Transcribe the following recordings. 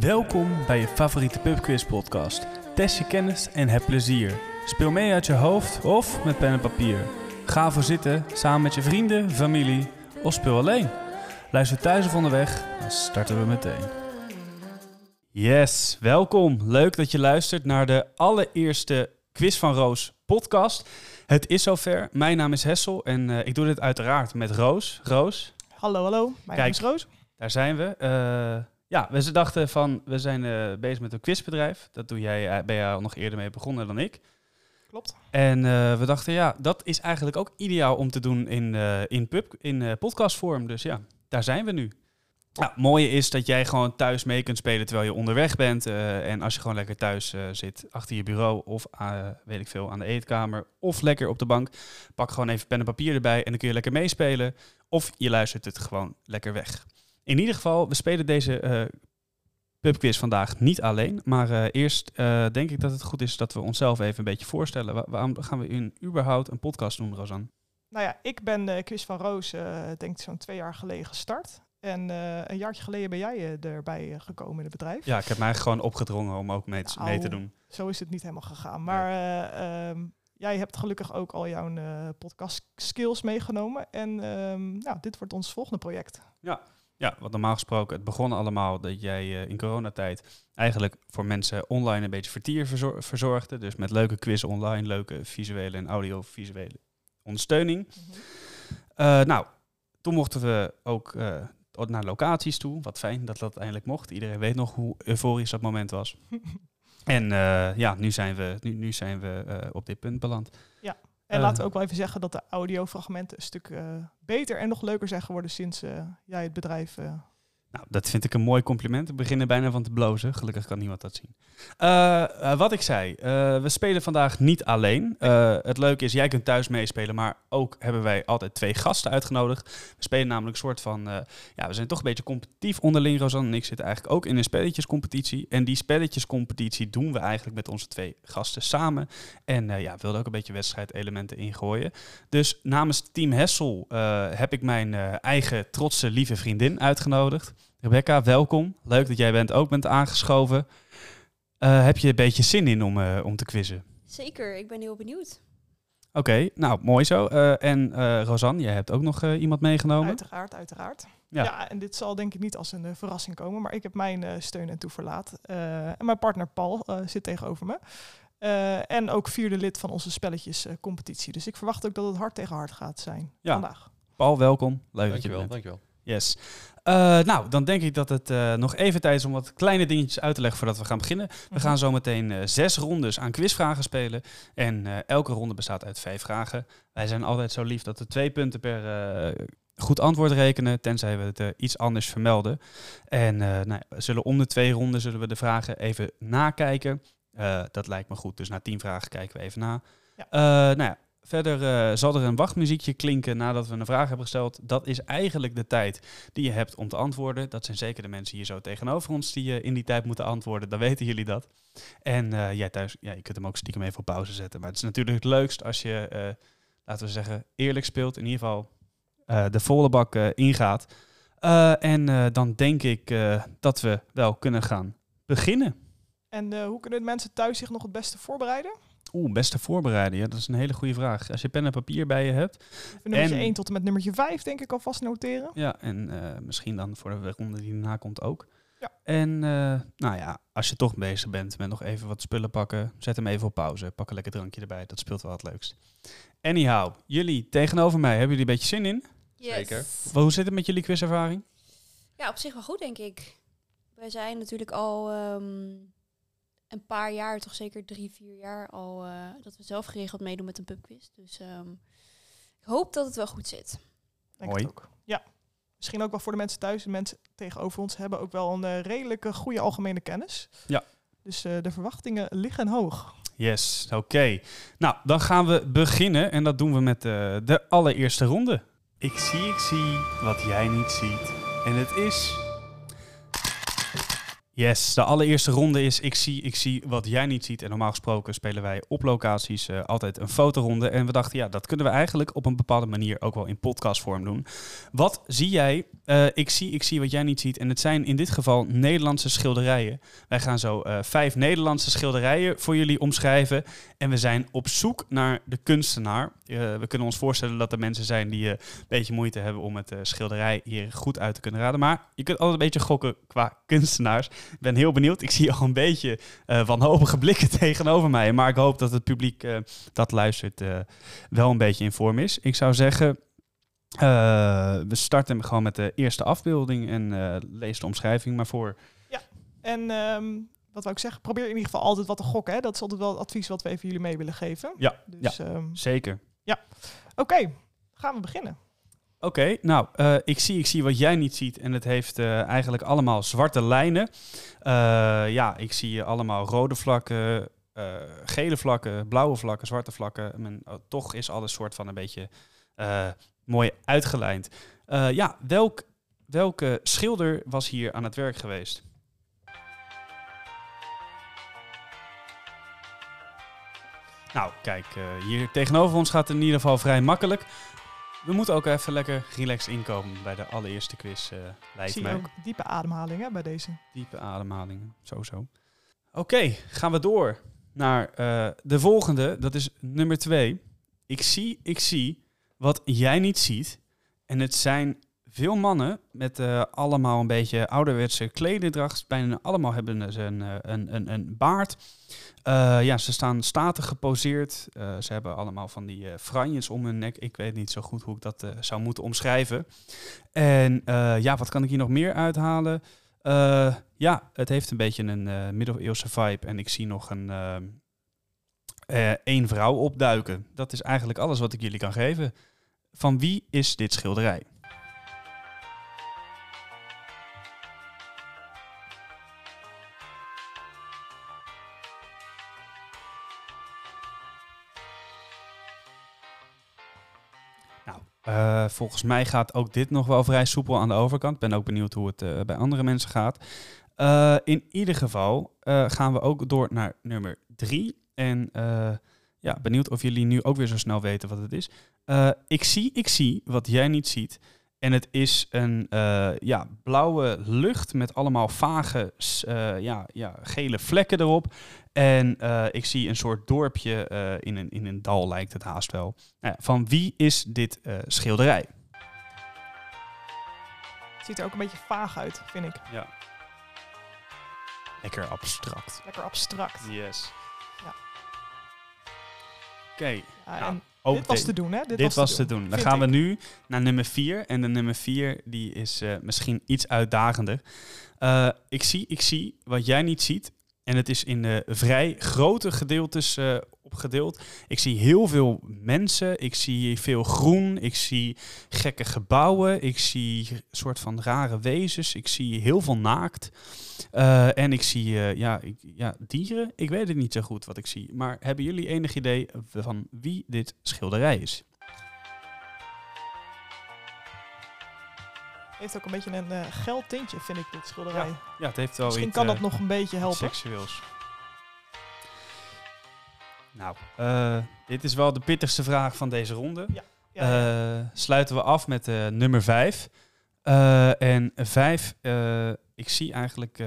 Welkom bij je favoriete pubquiz podcast. Test je kennis en heb plezier. Speel mee uit je hoofd of met pen en papier. Ga voor zitten samen met je vrienden, familie of speel alleen. Luister thuis of onderweg, dan starten we meteen. Yes, welkom. Leuk dat je luistert naar de allereerste Quiz van Roos podcast. Het is zover. Mijn naam is Hessel en eh, ik doe dit uiteraard met Roos. Roos, Hallo, hallo. Mijn naam Kijk. is Roos. daar zijn we. Eh, ja, we dachten van, we zijn eh, bezig met een quizbedrijf. Dat doe jij, eh, ben jij al nog eerder mee begonnen dan ik. Klopt. En eh, we dachten, ja, dat is eigenlijk ook ideaal om te doen in, in, pub, in podcastvorm. Dus ja, daar zijn we nu. Nou, het mooie is dat jij gewoon thuis mee kunt spelen terwijl je onderweg bent. en als je gewoon lekker thuis zit, achter je bureau of weet ik veel, aan de eetkamer of lekker op de bank, pak gewoon even pen en papier erbij en dan kun je lekker meespelen. Of je luistert het gewoon lekker weg. In ieder geval, we spelen deze eh pubquiz vandaag niet alleen. Maar eh, eerst eh, denk ik dat het goed is dat we onszelf even een beetje voorstellen. Wa- waarom gaan we in überhaupt een podcast doen, Rosanne? Nou ja, ik ben de quiz van Roos, denk ik zo'n twee jaar geleden gestart. En een jaartje geleden ben jij erbij gekomen in het bedrijf. Ja, ik heb mij gewoon opgedrongen om ook mee, te- Nou, mee te doen. Zo is het niet helemaal gegaan. Maar eh, ehm, jij hebt gelukkig ook al jouw podcast skills meegenomen. En ehm, nou, dit wordt ons volgende project. Ja, want normaal gesproken, het begon allemaal dat jij eh, in coronatijd eigenlijk voor mensen online een beetje vertier verzor- verzorgde. Dus met leuke quiz online, leuke visuele en audiovisuele ondersteuning. Eh, nou, toen mochten we ook eh, naar locaties toe. Wat fijn dat dat eindelijk mocht. Iedereen weet nog hoe euforisch dat moment was. En ja, nu zijn we, nu, nu zijn we op dit punt beland. En Eh. laten we ook wel even zeggen dat de audiofragmenten een stuk eh, beter en nog leuker zijn geworden sinds eh, jij het bedrijf Nou, dat vind ik een mooi compliment. We beginnen bijna van te blozen. Gelukkig kan niemand dat zien. Eh, eh, wat ik zei, eh, we spelen vandaag niet alleen. Het leuke is, jij kunt thuis meespelen, maar ook hebben wij altijd twee gasten uitgenodigd. We spelen namelijk een soort van, ja, we zijn toch een beetje competitief onderling. Rosanne en ik zitten eigenlijk ook in een spelletjescompetitie. En die spelletjescompetitie doen we eigenlijk met onze twee gasten samen. En ja, we wilden ook een beetje wedstrijdelementen ingooien. Dus namens Team Hessel heb ik mijn eigen trotse lieve vriendin uitgenodigd. Rebecca, welkom. Leuk dat jij bent, ook bent aangeschoven. Eh, heb je een beetje zin in om, eh, om te quizzen? Zeker, ik ben heel benieuwd. Oké, nou mooi zo. Eh, en eh Rosanne, jij hebt ook nog eh, iemand meegenomen. Uiteraard, uiteraard. Ja. Ja. en dit zal denk ik niet als een verrassing komen, maar ik heb mijn eh, steun en toeverlaat. Eh, en mijn partner Paul eh, zit tegenover me. Eh, en ook vierde lid van onze spelletjescompetitie. dus ik verwacht ook dat het hard tegen hard gaat zijn Ja. vandaag. Paul, welkom. Leuk dat je bent. dankjewel. Yes. Eh, nou, dan denk ik dat het eh, nog even tijd is om wat kleine dingetjes uit te leggen voordat we gaan beginnen. We Mhm. gaan zo meteen eh, zes rondes aan quizvragen spelen. En elke ronde bestaat uit vijf vragen. Wij zijn altijd zo lief dat we twee punten per goed antwoord rekenen, tenzij we het iets anders vermelden. En nou, we zullen om de twee ronden zullen we de vragen even nakijken. Dat lijkt me goed. Dus na tien vragen kijken we even na. Ja. Nou ja, verder eh, zal er een wachtmuziekje klinken nadat we een vraag hebben gesteld. Dat is eigenlijk de tijd die je hebt om te antwoorden. Dat zijn zeker de mensen hier zo tegenover ons die eh, in die tijd moeten antwoorden. Dan weten jullie dat. En eh, jij thuis, ja, je kunt hem ook stiekem even op pauze zetten. Maar het is natuurlijk het leukst als je, laten we zeggen, eerlijk speelt. In ieder geval de volle bak ingaat. En dan denk ik dat we wel kunnen gaan beginnen. En hoe kunnen mensen thuis zich nog het beste voorbereiden? Oeh, beste voorbereiden. Ja, dat is een hele goede vraag. Als je pen en papier bij je hebt. Even nummertje En- 1 tot en met nummertje 5 denk ik alvast noteren. Ja, en eh, misschien dan voor de ronde die daarna komt ook. Ja. En eh, nou ja, als je toch bezig bent met nog even wat spullen pakken, zet hem even op pauze. Pak een lekker drankje erbij. Dat speelt wel het leukst. Anyhow, jullie tegenover mij, hebben jullie een beetje zin in? Yes. Zeker. Wel, Hoe zit het met jullie quizervaring? Ja, op zich wel goed, denk ik. Wij zijn natuurlijk al ehm, een paar jaar, toch zeker drie, vier jaar al, eh, dat we zelf geregeld meedoen met een pubquiz. Dus ehm, ik hoop dat het wel goed zit. Denk Mooi. ook. Ja. Misschien ook wel voor de mensen thuis. De mensen tegenover ons hebben ook wel een eh, redelijke goede algemene kennis. Ja. Dus eh, de verwachtingen liggen hoog. Yes, oké. Nou, dan gaan we beginnen en dat doen we met eh, de allereerste ronde. Ik zie, ik zie wat jij niet ziet. En het is... Yes, de allereerste ronde is ik zie, ik zie wat jij niet ziet. En normaal gesproken spelen wij op locaties eh, altijd een fotoronde. En we dachten, ja, dat kunnen we eigenlijk op een bepaalde manier ook wel in podcastvorm doen. Wat zie jij? Eh, ik zie, ik zie wat jij niet ziet. En het zijn in dit geval Nederlandse schilderijen. Wij gaan zo eh, vijf Nederlandse schilderijen voor jullie omschrijven. En we zijn op zoek naar de kunstenaar. we kunnen ons voorstellen dat er mensen zijn die een beetje moeite hebben om het schilderij hier goed uit te kunnen raden. Maar je kunt altijd een beetje gokken qua kunstenaars. Ik ben heel benieuwd. Ik zie al een beetje uh, wanhopige blikken tegenover mij. Maar ik hoop dat het publiek uh, dat luistert uh, wel een beetje in vorm is. Ik zou zeggen, we starten gewoon met de eerste afbeelding en lees de omschrijving maar voor. Ja, en um, wat wou ik zeggen? Probeer in ieder geval altijd wat te gokken. Hè? Dat is altijd wel het advies wat we even jullie mee willen geven. Ja, dus, ja um, zeker. Ja, oké. Okay, gaan we beginnen. Oké, nou, uh, ik, zie, ik zie wat jij niet ziet en het heeft uh, eigenlijk allemaal zwarte lijnen. Uh, ja, ik zie allemaal rode vlakken, gele vlakken, blauwe vlakken, zwarte vlakken. Oh, toch is alles soort van een beetje mooi uitgelijnd. ja, welk, welke schilder was hier aan het werk geweest? Nou, kijk, hier tegenover ons gaat het in ieder geval vrij makkelijk. We moeten ook even lekker relaxed inkomen bij de allereerste quiz, uh, lijkt Zie mij. ook diepe ademhalingen bij deze. Diepe ademhalingen, sowieso. Oké, gaan we door naar uh, de volgende. Dat is nummer twee. Ik zie, ik zie wat jij niet ziet. En het zijn veel mannen met uh, allemaal een beetje ouderwetse klederdracht. Bijna allemaal hebben ze een, een, een, een baard. Uh, ja, ze staan statig geposeerd. Ze hebben allemaal van die franjes om hun nek. Ik weet niet zo goed hoe ik dat zou moeten omschrijven. En ja, wat kan ik hier nog meer uithalen? ja, het heeft een beetje een middeleeuwse vibe. En ik zie nog een één vrouw opduiken. Dat is eigenlijk alles wat ik jullie kan geven. Van wie is dit schilderij? Uh, volgens mij gaat ook dit nog wel vrij soepel aan de overkant. Ben ook benieuwd hoe het uh, bij andere mensen gaat. Uh, in ieder geval gaan we ook door naar nummer drie. En ja, benieuwd of jullie nu ook weer zo snel weten wat het is. ik zie, ik zie wat jij niet ziet. En het is een uh, ja, blauwe lucht met allemaal vage uh, ja, ja, gele vlekken erop. En uh, ik zie een soort dorpje in, een, in een dal, lijkt het haast wel. Nou van wie is dit schilderij? Het ziet er ook een beetje vaag uit, vind ik. Ja. Lekker abstract. Lekker abstract. Yes. Ja. Oké. Okay. Ja, Dit was te doen, hè? Dit, was, was, te doen. doen. Dan gaan we nu naar nummer 4. En de nummer 4 die is uh, misschien iets uitdagender. Uh, ik, zie, ik zie wat jij niet ziet. En het is in de vrij grote gedeeltes uh, opgedeeld. Ik zie heel veel mensen. Ik zie veel groen. Ik zie gekke gebouwen. Ik zie een soort van rare wezens. Ik zie heel veel naakt. Uh, en ik zie uh, ja, ik, ja, dieren. Ik weet het niet zo goed wat ik zie. Maar hebben jullie enig idee van wie dit schilderij is? heeft ook een beetje een uh, geld tintje, vind ik, dit schilderij. Ja, ja het heeft wel Misschien kan dat nog een beetje helpen. Seksueels. Nou, uh, dit is wel de pittigste vraag van deze ronde. Ja. ja, ja. Uh, sluiten we af met uh, nummer 5. en 5, ik zie eigenlijk.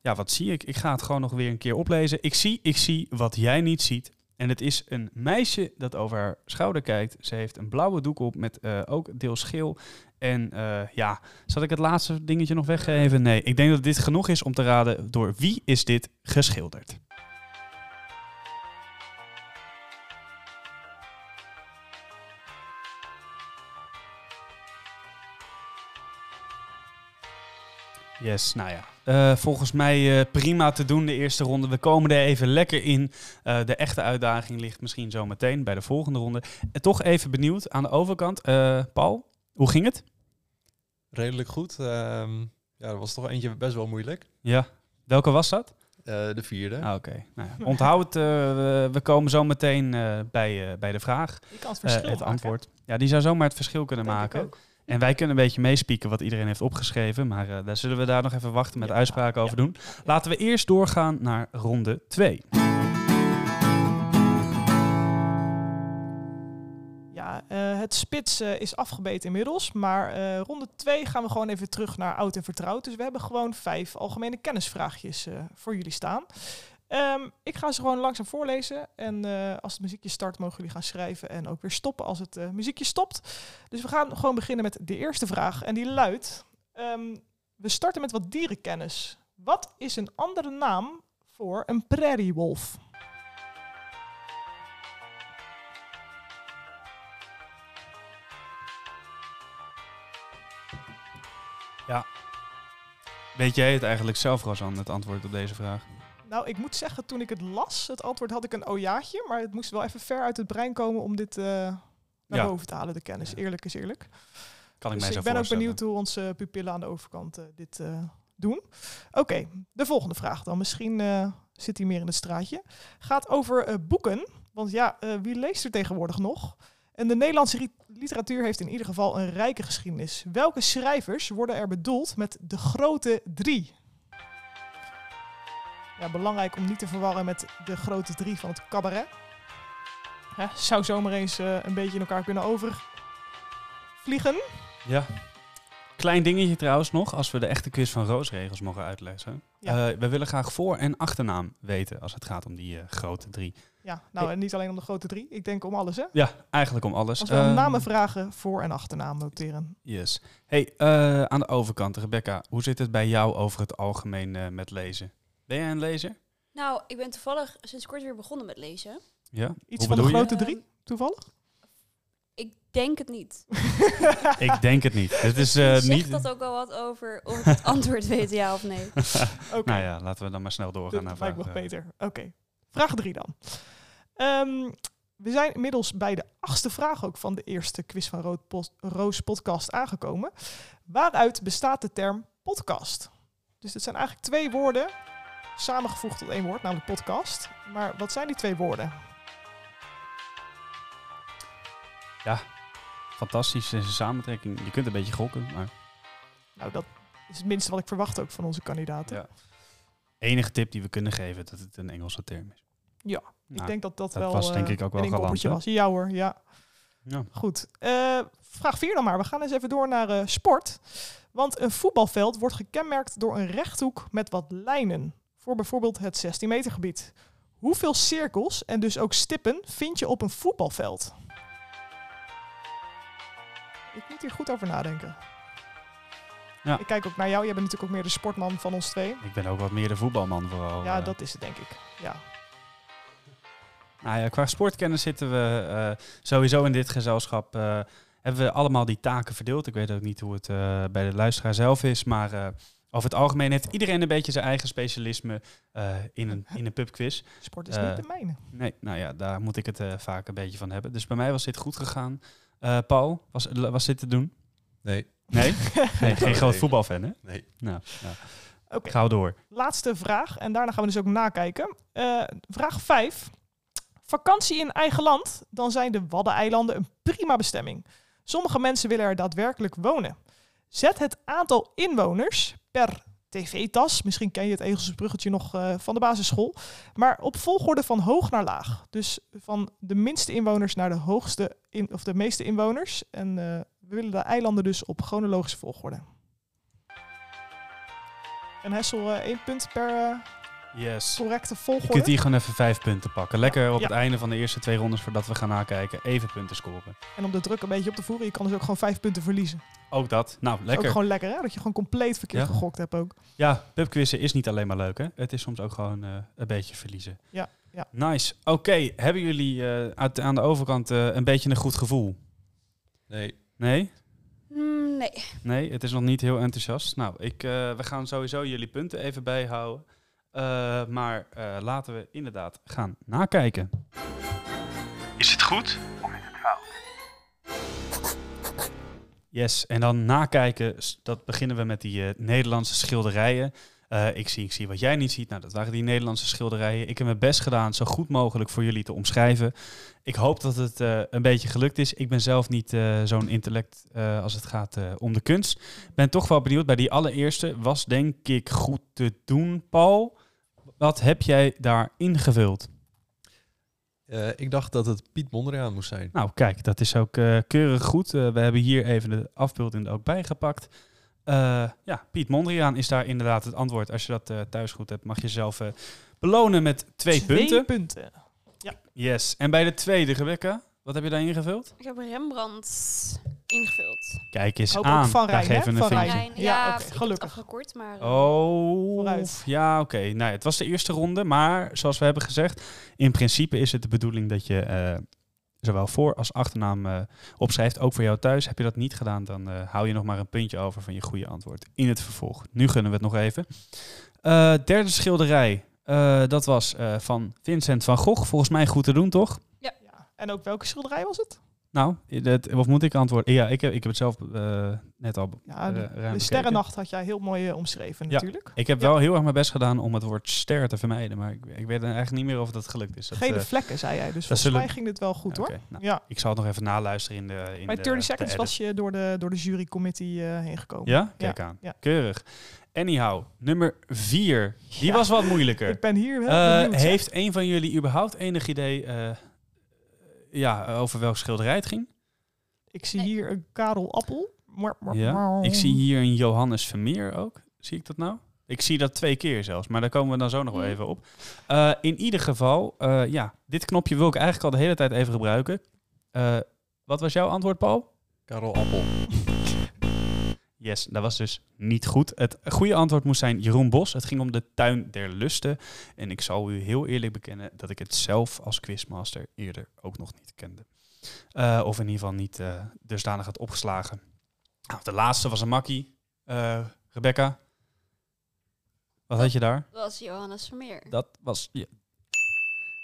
ja, wat zie ik? Ik ga het gewoon nog weer een keer oplezen. Ik zie, ik zie wat jij niet ziet. En het is een meisje dat over haar schouder kijkt. Ze heeft een blauwe doek op met ook deels geel. En ja, zal ik het laatste dingetje nog weggeven? Nee, ik denk dat dit genoeg is om te raden door wie is dit geschilderd. Yes, nou ja. Uh, volgens mij uh, prima te doen de eerste ronde. We komen er even lekker in. Uh, de echte uitdaging ligt misschien zo meteen bij de volgende ronde. En toch even benieuwd aan de overkant. Paul, hoe ging het? Redelijk goed. Um, ja, er was toch eentje best wel moeilijk. Ja. Welke was dat? de vierde. Ah, Oké. Okay. Nou ja. Onthoud het. We, we, komen zo meteen bij, bij de vraag. Die kan het verschil Het antwoord. Ja, die zou zomaar het verschil kunnen Denk maken. En wij kunnen een beetje meespieken wat iedereen heeft opgeschreven. Maar eh, daar zullen we daar nog even wachten met Ja, uitspraken over ja. doen. Laten we eerst doorgaan naar ronde 2. Ja, eh, het spits eh, is afgebeten inmiddels. Maar ronde 2 gaan we gewoon even terug naar oud en vertrouwd. Dus we hebben gewoon vijf algemene kennisvraagjes voor jullie staan. Ehm, ik ga ze gewoon langzaam voorlezen. En eh, als het muziekje start, mogen jullie gaan schrijven. En ook weer stoppen als het eh, muziekje stopt. Dus we gaan gewoon beginnen met de eerste vraag. En die luidt: ehm, We starten met wat dierenkennis. Wat is een andere naam voor een prairiewolf? Weet jij het eigenlijk zelf, Rosan, het antwoord op deze vraag? Nou, ik moet zeggen, toen ik het las, het antwoord had ik een ojaatje. Maar het moest wel even ver uit het brein komen om dit eh, naar Ja. boven te halen, de kennis. Eerlijk is eerlijk. Kan ik dus ik ben ook benieuwd hoe onze pupillen aan de overkant eh, dit eh, doen. Oké, de volgende vraag dan. Misschien zit hij meer in het straatje. Gaat over boeken. Want ja, wie leest er tegenwoordig nog? En de Nederlandse literatuur heeft in ieder geval een rijke geschiedenis. Welke schrijvers worden er bedoeld met de grote drie? Ja, belangrijk om niet te verwarren met de grote drie van het cabaret. Zou zomaar eens eh, een beetje in elkaar kunnen overvliegen. Ja. Klein dingetje trouwens nog, als we de echte quiz van Roosregels mogen uitleggen. Ja. Eh, we willen graag voor- en achternaam weten als het gaat om die eh, grote drie. Ja, nou en niet alleen om de grote drie. Ik denk om alles, hè? Ja, eigenlijk om alles. Als we om Ehm, namen vragen, voor- en achternaam noteren. Yes. Hey, aan de overkant, Rebecca, hoe zit het bij jou over het algemeen met lezen? Ben jij een lezer? Nou, ik ben toevallig sinds kort weer begonnen met lezen. Ja. Iets Hoe van de je? grote drie, toevallig? Ik denk het niet. Ik denk het niet. Dit is eh, Zegt niet. dat ook wel wat over of ik het antwoord weet, ja of nee? Oké, Nou ja, laten we dan maar snel doorgaan naar dat lijkt vraag. me eh, beter. Oké, vraag drie dan. Ehm, we zijn inmiddels bij de achtste vraag ook van de eerste quiz van Rood Post- Roos podcast aangekomen. Waaruit bestaat de term podcast? Dus het zijn eigenlijk twee woorden samengevoegd tot één woord, namelijk podcast. Maar wat zijn die twee woorden? Fantastisch, deze samentrekking. Je kunt een beetje gokken, maar Nou, dat is het minste wat ik verwacht ook van onze kandidaten. Ja. enige tip die we kunnen geven dat het een Engelse term is. Ja, Nou, ik denk dat dat, dat wel was denk eh, ik ook wel een galant, was. Ja hoor, ja. ja. Goed. Eh, vraag 4 dan maar. We gaan eens even door naar eh, sport. Want een voetbalveld wordt gekenmerkt door een rechthoek met wat lijnen. Voor bijvoorbeeld het 16 meter gebied. Hoeveel cirkels en dus ook stippen vind je op een voetbalveld? Ik moet hier goed over nadenken. Ja. Ik kijk ook naar jou. Jij bent natuurlijk ook meer de sportman van ons twee. Ik ben ook wat meer de voetbalman vooral. Ja, eh. dat is het denk ik. Ja. Nou ja, qua sportkennis zitten we eh, sowieso in dit gezelschap. eh, hebben we allemaal die taken verdeeld. Ik weet ook niet hoe het bij de luisteraar zelf is. Maar over het algemeen heeft iedereen een beetje zijn eigen specialisme eh, in, een, in een pubquiz. Sport is Eh, niet de mijne. Nee, nou ja, daar moet ik het eh, vaak een beetje van hebben. Dus bij mij was dit goed gegaan. Eh, Paul, was, was dit te doen? Nee, Nee? nee geen Nee. groot voetbalfan, hè? nee. Nou, nou Oké. gauw door. laatste vraag. En daarna gaan we dus ook nakijken. Eh, vraag 5. Vakantie in eigen land. Dan zijn de Waddeneilanden een prima bestemming. Sommige mensen willen er daadwerkelijk wonen. Zet het aantal inwoners tv-tas. Misschien ken je het Egelse bruggetje nog eh, van de basisschool. Maar op volgorde van hoog naar laag. Dus van de minste inwoners naar de hoogste of de meeste inwoners. En eh, we willen de eilanden dus op chronologische volgorde. En Hessel, eh, één punt per Yes. correcte Je volgorde. kunt hier gewoon even vijf punten pakken. Lekker op Ja. het einde van de eerste twee rondes, voordat we gaan nakijken, even punten scoren. En om de druk een beetje op te voeren, je kan dus ook gewoon vijf punten verliezen. Ook dat. Nou, Is lekker. Ook gewoon lekker, hè? Dat je gewoon compleet verkeerd Ja. gegokt hebt ook. Ja, pubquizzen is niet alleen maar leuk, hè? Het is soms ook gewoon eh, een beetje verliezen. Ja, ja. Nice. Oké, hebben jullie eh, uit- aan de overkant eh, een beetje een goed gevoel? Nee. Nee? Hmm, nee. Nee, het is nog niet heel enthousiast. Nou, ik, eh, we gaan sowieso jullie punten even bijhouden. Eh, maar eh, laten we inderdaad gaan nakijken. Is het goed of is het fout? Yes, en dan nakijken, dat beginnen we met die eh, Nederlandse schilderijen. Eh, ik, zie, ik zie wat jij niet ziet. Nou, dat waren die Nederlandse schilderijen. Ik heb mijn best gedaan zo goed mogelijk voor jullie te omschrijven. Ik hoop dat het eh, een beetje gelukt is. Ik ben zelf niet eh, zo'n intellect als het gaat om de kunst. Ben toch wel benieuwd. Bij die allereerste was denk ik goed te doen, Paul. Wat heb jij daar ingevuld? Ik dacht dat het Piet Mondriaan moest zijn. Nou, kijk, dat is ook keurig goed. We hebben hier even de afbeelding er ook bijgepakt. Eh ja, Piet Mondriaan is daar inderdaad het antwoord. Als je dat eh, thuis goed hebt, mag je jezelf eh, belonen met twee, punten. punten. Yes. En bij de tweede, Rebecca, wat heb je daar ingevuld? Ik heb Rembrandt ingevuld. Kijk eens Hoop ook aan. Van daar Rijn, hè? geven we een Van vinkje. Rijn. Ja, ja, gelukkig. afgekort, maar... Oh, Vooruit. ja, oké. Nou, ja, het was de eerste ronde, maar zoals we hebben gezegd, in principe is het de bedoeling dat je eh, zowel voor- als achternaam eh, opschrijft. Ook voor jou thuis. Heb je dat niet gedaan, dan eh, hou je nog maar een puntje over van je goede antwoord in het vervolg. Nu gunnen we het nog even. Eh, derde schilderij, eh, dat was eh, van Vincent van Gogh. Volgens mij goed te doen, toch? Ja. En ook welke schilderij was het? Nou, dat, of moet ik antwoorden? Ja, ik heb, ik heb het zelf eh, net al Ja, eh, de. Sterrennacht had jij heel mooi eh, omschreven Ja. natuurlijk. Ik heb Ja. wel heel erg mijn best gedaan om het woord ster te vermijden, maar ik, ik weet eigenlijk niet meer of dat gelukt is. Dat, Gele vlekken, zei jij. Dus volgens zullen- mij ging dit wel goed hoor. nou, Ja, Ik zal het nog even naluisteren in de in bij de, 30 de Seconds was je door de, door de jurycommittee heen gekomen. Ja? Kijk aan. ja. Keurig. Anyhow, nummer vier. Die Ja. was wat moeilijker. Ik ben hier wel benieuwd. heeft een van jullie überhaupt enig idee ja, over welk schilderij het ging? Ik zie Nee. hier een Karel Appel. Ja. Ik zie hier een Johannes Vermeer ook. Zie ik dat nou? Ik zie dat twee keer zelfs, maar daar komen we dan zo nog wel even op. Eh, in ieder geval, eh, ja, dit knopje wil ik eigenlijk al de hele tijd even gebruiken. Eh, wat was jouw antwoord, Paul? Karel Appel. Yes, dat was dus niet goed. Het goede antwoord moest zijn Jeroen Bos. Het ging om de tuin der lusten. En ik zal u heel eerlijk bekennen dat ik het zelf als quizmaster eerder ook nog niet kende. Eh, of in ieder geval niet eh dusdanig had opgeslagen. Nou, de laatste was een makkie. Eh, Rebecca, wat had je daar? Dat was Johannes Vermeer. Dat was je.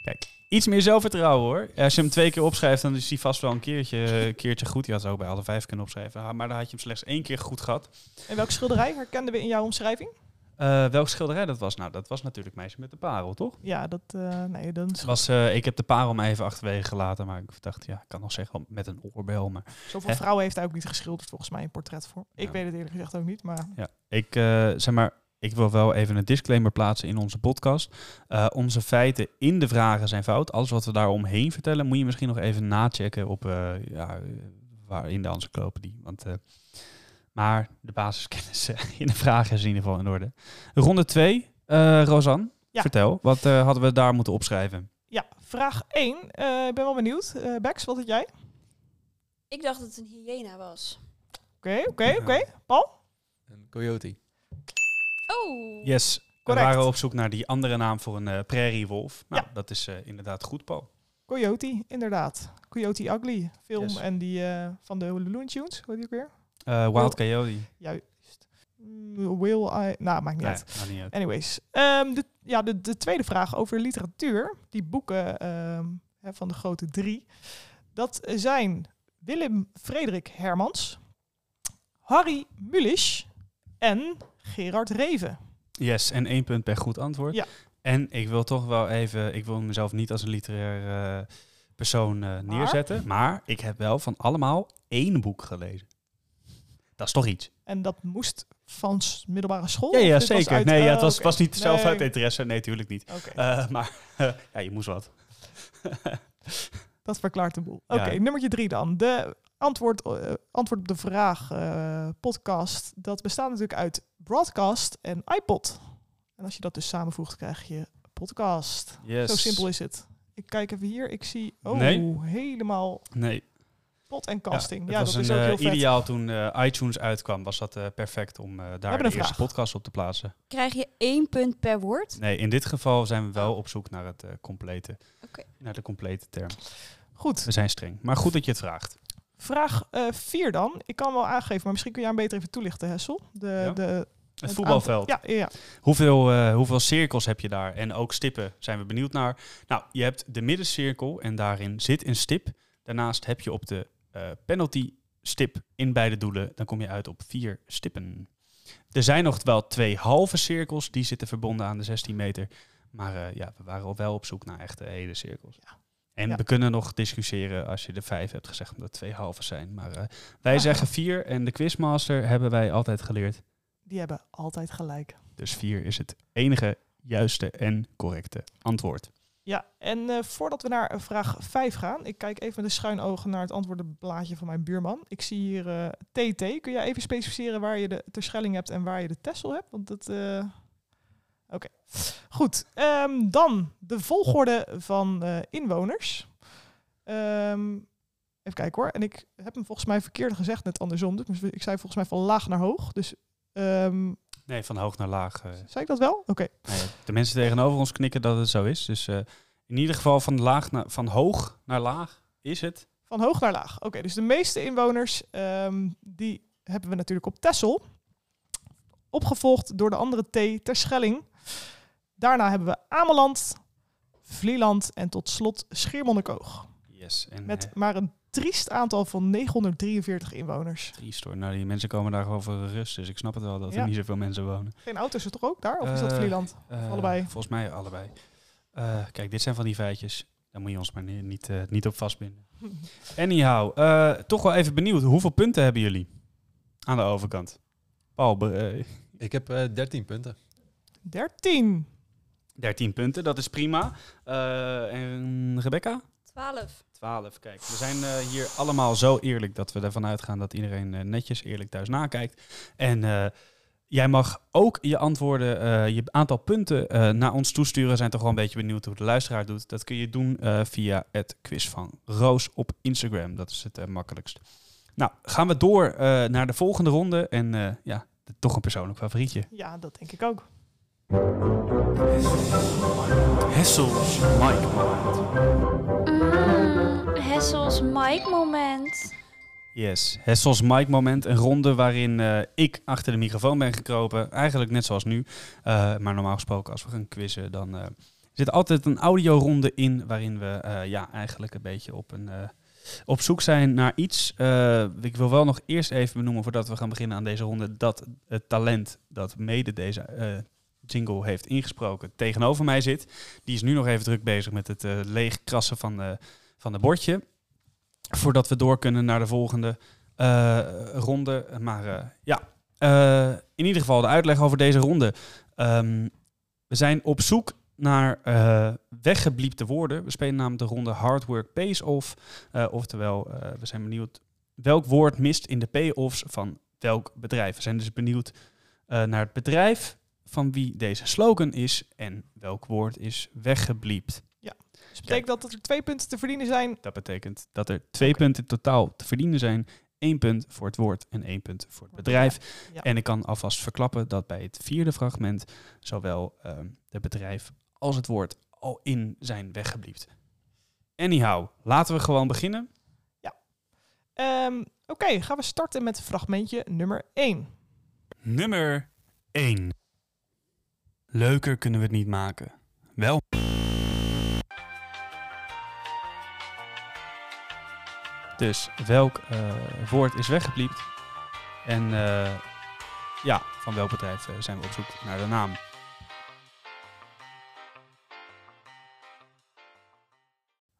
Kijk, iets meer zelfvertrouwen hoor. Als je hem twee keer opschrijft, dan is hij vast wel een keertje, een keertje goed. Je had ze ook bij alle vijf kunnen opschrijven. Maar dan had je hem slechts één keer goed gehad. En welke schilderij herkenden we in jouw omschrijving? Eh welk schilderij dat was? Nou, dat was natuurlijk Meisje met de Parel, toch? Ja, dat... eh, nee, dan is Was, eh, ik heb de parel maar even achterwege gelaten, maar ik dacht, ja, ik kan nog zeggen met een oorbel. Maar Zoveel vrouwen heeft hij ook niet geschilderd volgens mij in portretvorm. Ik Ja. weet het eerlijk gezegd ook niet, maar... ja, ik, eh, zeg maar, ik wil wel even een disclaimer plaatsen in onze podcast. Eh, onze feiten in de vragen zijn fout. Alles wat we daar omheen vertellen, moet je misschien nog even nachecken op eh, ja, waar in de encyclopedie. Want, eh, maar de basiskennis in de vragen is in ieder geval in orde. Ronde 2, eh Rosanne, Ja. vertel. Wat eh, hadden we daar moeten opschrijven? Ja, vraag 1. Eh, ik ben wel benieuwd. Eh Bex, wat had jij? Ik dacht dat het een hyena was. Oké, oké, oké. Paul? Een coyote. Oh! Yes, we waren op zoek naar die andere naam voor een eh prairiewolf. Nou, Ja. dat is eh, inderdaad goed, Paul. Coyote, inderdaad. Coyote Ugly film Yes. en die eh, van de Looney Tunes, hoe heet die ook weer? Eh, Wild Coyote. Juist. Mm, Will I... Nou, maakt niet Nee, uit. nou niet uit. Anyways. Ehm, de, ja, de, de tweede vraag over literatuur. Die boeken ehm, hè, van de grote drie. Dat zijn Willem Frederik Hermans, Harry Mulisch en Gerard Reven. Yes, en één punt per goed antwoord. Ja. En ik wil toch wel even, ik wil mezelf niet als een literair eh, persoon eh, neerzetten, maar ik heb wel van allemaal één boek gelezen. Dat is toch iets? En dat moest van middelbare school? Ja, ja zeker. uit- nee, ja, oh, het was, was niet zelf uit interesse. Nee, tuurlijk niet. Oké, Eh, maar ja, je moest wat. dat verklaart de boel. Oké, Ja. nummertje drie dan. De antwoord, eh, antwoord op de vraag eh, podcast. Dat bestaat natuurlijk uit broadcast en iPod. En als je dat dus samenvoegt, krijg je podcast. Yes. Zo simpel is het. Ik kijk even hier. Ik zie oh, Nee. helemaal Nee. pot en casting. Ja, was dat is een, ook eh, heel vet. ideaal toen eh, iTunes uitkwam, was dat eh, perfect om eh, daar de een eerste podcast op te plaatsen. Krijg je één punt per woord? Nee, in dit geval zijn we wel op zoek naar het complete, Oké. naar de complete term. Goed. We zijn streng, maar goed dat je het vraagt. Vraag 4 dan. Ik kan wel aangeven, maar misschien kun jij hem beter even toelichten, Hessel. De, Ja. de, Het, het voetbalveld. Ja, ja. Hoeveel, eh, hoeveel cirkels heb je daar? En ook stippen zijn we benieuwd naar. Nou, je hebt de middencirkel en daarin zit een stip. Daarnaast heb je op de eh, penalty stip in beide doelen. Dan kom je uit op vier stippen. Er zijn nog wel twee halve cirkels, die zitten verbonden aan de 16 meter. Maar eh, ja, we waren al wel op zoek naar echte hele cirkels. Ja. En Ja. we kunnen nog discussiëren als je de vijf hebt gezegd, omdat het twee halve zijn. Maar eh, wij zeggen vier en de quizmaster hebben wij altijd geleerd. Die hebben altijd gelijk. Dus vier is het enige juiste en correcte antwoord. Ja, en eh, voordat we naar eh, vraag 5 gaan, ik kijk even met een schuin ogen naar het antwoordenblaadje van mijn buurman. Ik zie hier eh, TT. Kun jij even specificeren waar je de Terschelling hebt en waar je de Tessel hebt? Want dat. eh, Oké, goed. Ehm, dan de volgorde van eh, inwoners. Ehm, even kijken hoor. En ik heb hem volgens mij verkeerd gezegd, net andersom. Dus ik zei volgens mij van laag naar hoog. Dus ehm, Nee, van hoog naar laag. eh. zei ik dat wel? Oké. Ja, de mensen tegenover ons knikken dat het zo is. Dus eh, in ieder geval van, laag naar, van hoog naar laag is het. Van hoog naar laag. Oké, dus de meeste inwoners, die hebben we natuurlijk op Texel. Opgevolgd door de andere T, Terschelling. Daarna hebben we Ameland, Vlieland en tot slot Schiermonnikoog. Yes. En Met eh, maar een triest aantal van 943 inwoners. triest hoor. Nou, die mensen komen daar gewoon voor rust. Dus ik snap het wel dat Ja. er niet zoveel mensen wonen. Geen auto's er toch ook daar? Of is dat Eh, Vlieland? Eh, Allebei. Volgens mij allebei. Eh, kijk, dit zijn van die feitjes. Daar moet je ons maar ni- niet, niet op vastbinden. Anyhow, eh, toch wel even benieuwd. Hoeveel punten hebben jullie aan de overkant? Paul, Ik heb eh 13 punten. 13. 13 punten, dat is prima. Eh, en Rebecca? 12. 12. Kijk, we zijn eh, hier allemaal zo eerlijk dat we ervan uitgaan dat iedereen eh, netjes eerlijk thuis nakijkt. En eh, jij mag ook je antwoorden, eh, je aantal punten eh, naar ons toesturen. We zijn toch wel een beetje benieuwd hoe de luisteraar doet. Dat kun je doen eh, via het quiz van Roos op Instagram. Dat is het makkelijkst. Nou, gaan we door eh, naar de volgende ronde. En eh, ja, toch een persoonlijk favorietje. Ja, dat denk ik ook. Hessels Mike moment. Mm, Hessels Mike moment. Yes, Hessels Mike moment. Een ronde waarin eh, ik achter de microfoon ben gekropen. Eigenlijk net zoals nu. Eh, maar normaal gesproken als we gaan quizzen dan eh, zit altijd een audioronde in. Waarin we ja, eigenlijk een beetje op, een, op zoek zijn naar iets. Ik wil wel nog eerst even benoemen voordat we gaan beginnen aan deze ronde. Dat het talent dat mede deze jingle heeft ingesproken tegenover mij zit. Die is nu nog even druk bezig met het eh leegkrassen van, de van de bordje voordat we door kunnen naar de volgende eh, ronde. Maar eh, ja, in ieder geval de uitleg over deze ronde. Ehm, we zijn op zoek naar eh, weggebliepte woorden. We spelen namelijk de ronde Hard Work Pays Off. Oftewel, we zijn benieuwd welk woord mist in de pay-offs van welk bedrijf. We zijn dus benieuwd naar het bedrijf van wie deze slogan is en welk woord is weggebliept. Dus betekent dat dat er twee punten te verdienen zijn. Dat betekent dat er twee punten totaal te verdienen zijn. Eén punt voor het woord en één punt voor het bedrijf. Ja. En ik kan alvast verklappen dat bij het vierde fragment zowel ehm het bedrijf als het woord al in zijn weggebliept. Anyhow, laten we gewoon beginnen. Ehm, Oké, gaan we starten met fragmentje nummer 1. Nummer 1. Leuker kunnen we het niet maken. Wel. Dus welk eh, woord is weggebliept? En eh, ja, van welk bedrijf eh, zijn we op zoek naar de naam?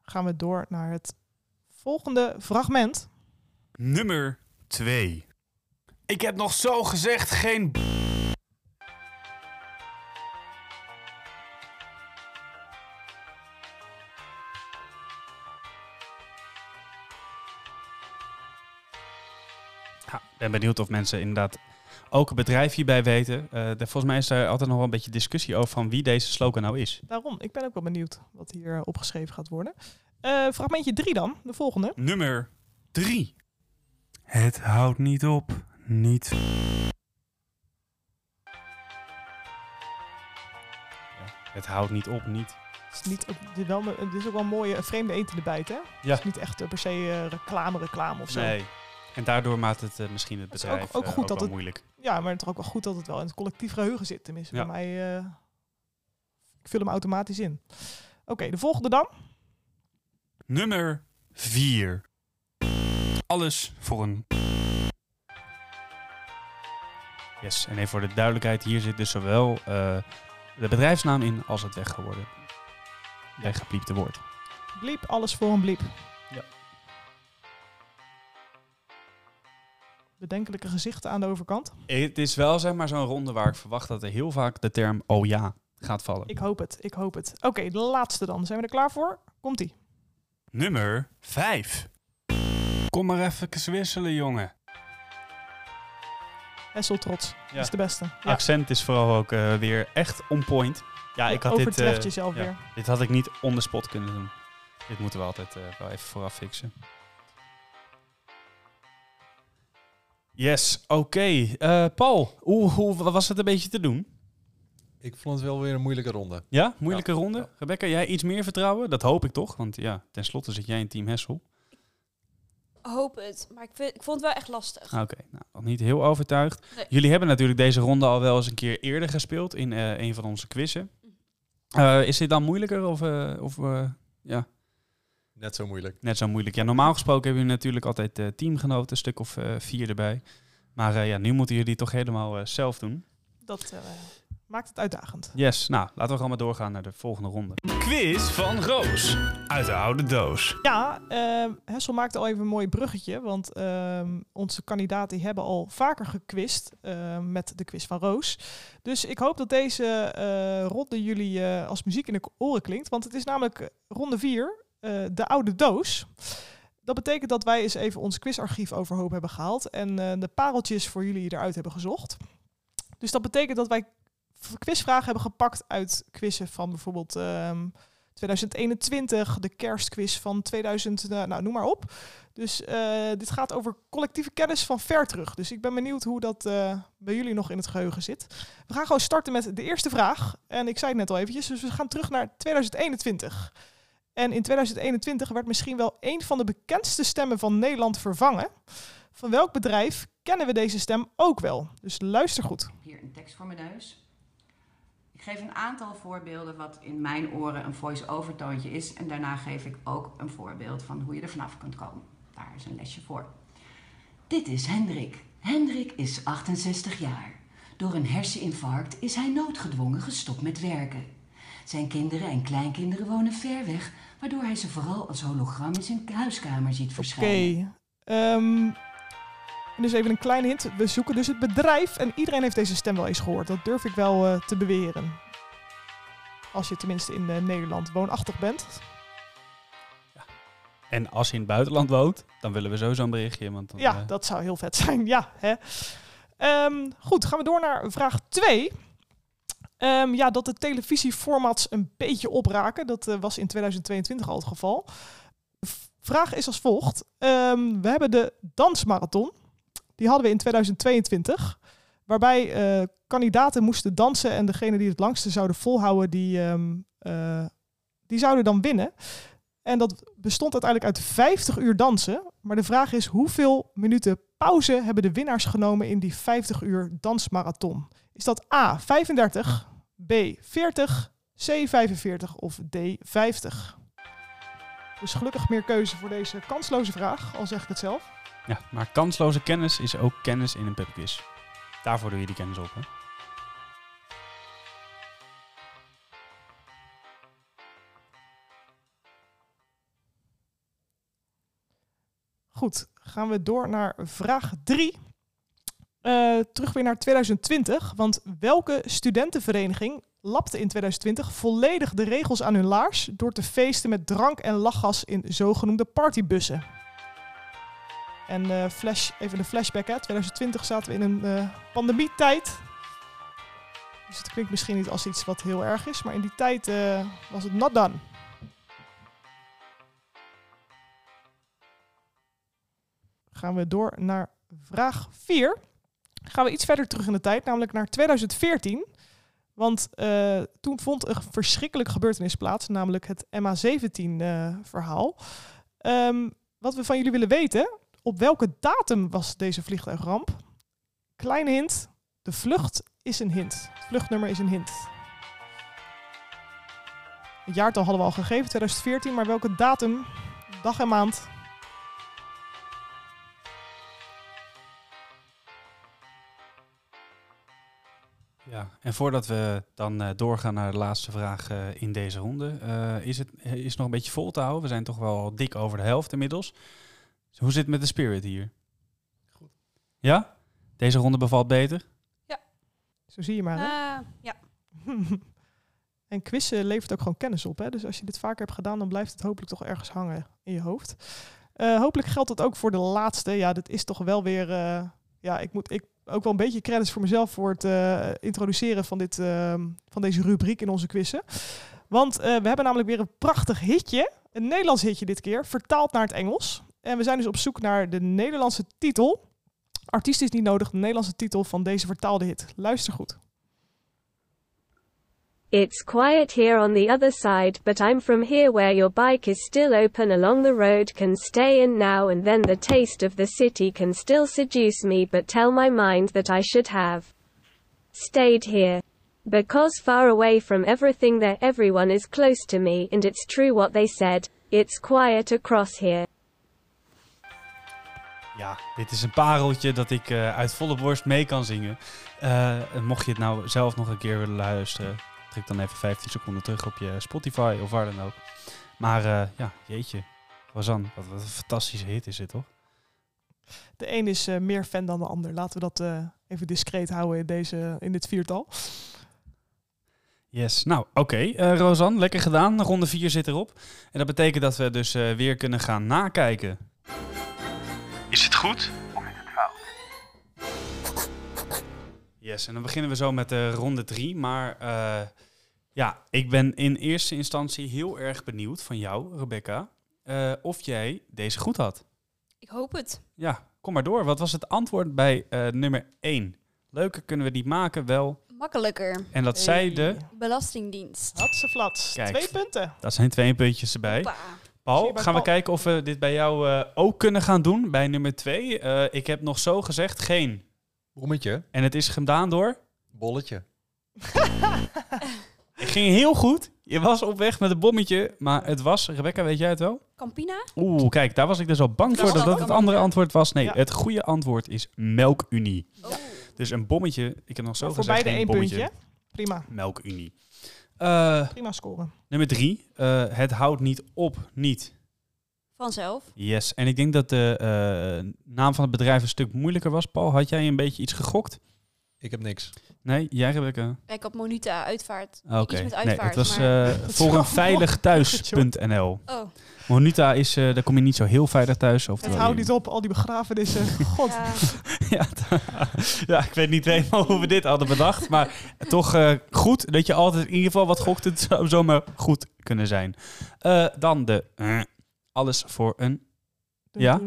Gaan we door naar het volgende fragment. Nummer 2. Ik heb nog zo gezegd geen. Ben benieuwd of mensen inderdaad ook een bedrijf hierbij weten. Eh, de- volgens mij is er altijd nog wel een beetje discussie over van wie deze slogan nou is. Daarom, ik ben ook wel benieuwd wat hier eh, opgeschreven gaat worden. Eh, fragmentje 3 dan, de volgende. Nummer 3. Het houdt niet op. Niet. Ja, het houdt niet op. Niet. Het is, niet, het is, wel, het is ook wel een mooie vreemde eten erbij, hè? Ja. Het is niet echt per se eh, reclame, reclame of zo. Nee. En daardoor maakt het eh, misschien het Het ook- bedrijf ook eh, goed ook dat het- moeilijk. Ja, maar het is ook wel goed dat het wel in het collectief geheugen zit. Tenminste, Ja. bij mij... eh, ik vul hem automatisch in. Oké, de volgende dan. Nummer 4. Alles voor een. Yes, en even voor de duidelijkheid, hier zit dus zowel de bedrijfsnaam in als het weggeworden, weggepliepte woord. Bliep, alles voor een bliep. Bedenkelijke gezichten aan de overkant. Het is wel zeg maar zo'n ronde waar ik verwacht dat er heel vaak de term oh ja gaat vallen. Ik hoop het, ik hoop het. Oké, de laatste dan. Zijn we er klaar voor? Komt-ie. Nummer 5. Kom maar even wisselen, jongen. Hessel trots. Ja. is de beste. Ja. Accent is vooral ook eh, weer echt on point. Ja, ik had dit, Overtreft eh, jezelf ja, weer. dit had ik niet on the spot kunnen doen. Dit moeten we altijd eh, wel even vooraf fixen. Yes, oké. Eh, Paul, hoe, hoe was het een beetje te doen? Ik vond het wel weer een moeilijke ronde. Ja, moeilijke Ja, ronde. ja. Rebecca, jij iets meer vertrouwen? Dat hoop ik toch, want ja, tenslotte zit jij in Team Hessel. Hoop het, maar ik, vind, ik vond het wel echt lastig. Ah, Oké, nou, nog niet heel overtuigd. Nee. Jullie hebben natuurlijk deze ronde al wel eens een keer eerder gespeeld in eh, een van onze quizzen. Eh, is dit dan moeilijker of, eh, of eh, ja, Net zo moeilijk. net zo moeilijk? Ja, normaal gesproken hebben jullie natuurlijk altijd eh, teamgenoten, een stuk of eh, vier erbij. Maar eh, ja, nu moeten jullie toch helemaal eh, zelf doen. Dat eh, maakt het uitdagend. Yes, nou, laten we gewoon maar doorgaan naar de volgende ronde. Quiz van Roos uit de oude doos. Ja, eh, Hessel maakte al even een mooi bruggetje. Want ehm, onze kandidaten hebben al vaker gequist eh, met de quiz van Roos. Dus ik hoop dat deze eh, ronde jullie eh, als muziek in de oren klinkt. Want het is namelijk ronde 4, de oude doos. Dat betekent dat wij eens even ons quizarchief overhoop hebben gehaald. En eh, de pareltjes voor jullie eruit hebben gezocht. Dus dat betekent dat wij quizvragen hebben gepakt uit quizzen van bijvoorbeeld... ehm, 2021, de kerstquiz van 2000, eh, nou noem maar op. Dus eh, dit gaat over collectieve kennis van ver terug. Dus ik ben benieuwd hoe dat eh, bij jullie nog in het geheugen zit. We gaan gewoon starten met de eerste vraag. En ik zei het net al eventjes, dus we gaan terug naar 2021. En in 2021 werd misschien wel een van de bekendste stemmen van Nederland vervangen. Van welk bedrijf kennen we deze stem ook wel? Dus luister goed. Hier een tekst voor mijn neus. Ik geef een aantal voorbeelden wat in mijn oren een voice-over toontje is. En daarna geef ik ook een voorbeeld van hoe je er vanaf kunt komen. Daar is een lesje voor. Dit is Hendrik. Hendrik is 68 jaar. Door een herseninfarct is hij noodgedwongen gestopt met werken. Zijn kinderen en kleinkinderen wonen ver weg, waardoor hij ze vooral als hologram in zijn huiskamer ziet Oké. verschijnen. ehm, en dus even een kleine hint. We zoeken dus het bedrijf en iedereen heeft deze stem wel eens gehoord. Dat durf ik wel eh, te beweren. Als je tenminste in eh, Nederland woonachtig bent. En als je in het buitenland woont, dan willen we sowieso een berichtje. Want dan, Ja, eh, dat zou heel vet zijn. Ja, hè. Ehm, goed, gaan we door naar vraag 2. Ehm, ja, dat de televisieformats een beetje opraken. Dat eh, was in 2022 al het geval. Vraag is als volgt. Ehm, we hebben de dansmarathon. Die hadden we in 2022. Waarbij eh, kandidaten moesten dansen. En degene die het langste zouden volhouden, die, ehm, eh, die zouden dan winnen. En dat bestond uiteindelijk uit 50 uur dansen. Maar de vraag is hoeveel minuten pauze hebben de winnaars genomen in die 50 uur dansmarathon? Is dat A 35, B 40, C 45 of D 50? Dus gelukkig meer keuze voor deze kansloze vraag, al zeg ik het zelf. ja, maar kansloze kennis is ook kennis in een pubquiz. Daarvoor doe je die kennis op, hè? Goed, gaan we door naar vraag 3. Terug weer naar 2020. Want welke studentenvereniging lapte in 2020 volledig de regels aan hun laars door te feesten met drank en lachgas in zogenoemde partybussen? En eh, flash, even een flashback, hè. 2020 zaten we in een eh, pandemietijd. Dus het klinkt misschien niet als iets wat heel erg is, maar in die tijd eh, was het not done. gaan we door naar vraag 4. Gaan we iets verder terug in de tijd, namelijk naar 2014. Want eh, toen vond een verschrikkelijke gebeurtenis plaats, namelijk het MH17-verhaal. Ehm, wat we van jullie willen weten, op welke datum was deze vliegtuigramp? Kleine hint, de vlucht is een hint. Het vluchtnummer is een hint. Het jaartal hadden we al gegeven, 2014, maar welke datum, dag en maand Ja, en voordat we dan eh, doorgaan naar de laatste vraag eh, in deze ronde, eh, is het is het nog een beetje vol te houden? We zijn toch wel dik over de helft inmiddels. Dus hoe zit het met de spirit hier? Goed. Ja? Deze ronde bevalt beter? Zo zie je maar. Hè? Ja. en quizzen levert ook gewoon kennis op. Hè? Dus als je dit vaker hebt gedaan, dan blijft het hopelijk toch ergens hangen in je hoofd. Eh, hopelijk geldt dat ook voor de laatste. Ja, dit is toch wel weer... eh, ja, ik moet ik, ook wel een beetje credits voor mezelf voor het eh, introduceren van, dit, ehm, van deze rubriek in onze quizzen. Want eh, we hebben namelijk weer een prachtig hitje. Een Nederlands hitje dit keer, vertaald naar het Engels. En we zijn dus op zoek naar de Nederlandse titel. Artiest is niet nodig, de Nederlandse titel van deze vertaalde hit. Luister goed. It's quiet here on the other side, but I'm from here where your bike is still open along the road can stay in now and then the taste of the city can still seduce me but tell my mind that I should have stayed here. Because far away from everything there everyone is close to me and it's true what they said, it's quiet across here. Ja, dit is een pareltje dat ik eh, uit volle borst mee kan zingen. En mocht je het nou zelf nog een keer willen luisteren, druk dan even 15 seconden terug op je Spotify of waar dan ook. Maar eh, ja, jeetje. Rosanne, wat, wat een fantastische hit is dit toch? De een is eh, meer fan dan de ander. Laten we dat eh, even discreet houden in, deze, in dit viertal. Yes, nou oké. Eh Rosanne, lekker gedaan. Ronde 4 zit erop. En dat betekent dat we dus eh, weer kunnen gaan nakijken. Is het goed? Of is het fout? Yes, en dan beginnen we zo met de ronde 3. Maar eh, ja, ik ben in eerste instantie heel erg benieuwd van jou, Rebecca, eh, of jij deze goed had. Ik hoop het. Ja, kom maar door. Wat was het antwoord bij eh, nummer 1? Leuker kunnen we die maken, wel. Makkelijker. En dat zei de... Belastingdienst. Hatse flats. Kijk. Twee punten. Dat zijn twee puntjes erbij. Zie Paul, gaan we kijken of we dit bij jou eh, ook kunnen gaan doen, bij nummer 2. ik heb nog zo gezegd geen. Brommetje, En het is gedaan door... bolletje. Het ging heel goed. Je was op weg met een bommetje, maar het was... Rebecca, weet jij het wel? Campina? Oeh, kijk, daar was ik dus al bang Dat voor dat dat het andere antwoord. was. Nee, Ja. het goede antwoord is Melkunie. Oh. Dus een bommetje, ik heb nog zo voor gezegd beide één bommetje. puntje. Prima. Melkunie. Eh, Prima scoren. nummer drie. eh, het houdt niet op, niet. Vanzelf. Yes. En ik denk dat de eh, naam van het bedrijf een stuk moeilijker was. Paul, had jij een beetje iets gegokt? Ik heb niks. Nee, jij Rebecca? Ik had Monuta, uitvaart. Oké. Iets met Nee, uitvaart. het was maar... eh, Dat is voor een veiligthuis.nl. oh, Monuta is, eh daar kom je niet zo heel veilig thuis. Het Oftewel, houdt niet op, al die begrafenissen. God. ja. ja, ik weet niet helemaal hoe we dit hadden bedacht. Maar toch eh, goed dat je altijd in ieder geval wat gokt. Het zou zomaar goed kunnen zijn. Eh, dan de alles voor een... Ja?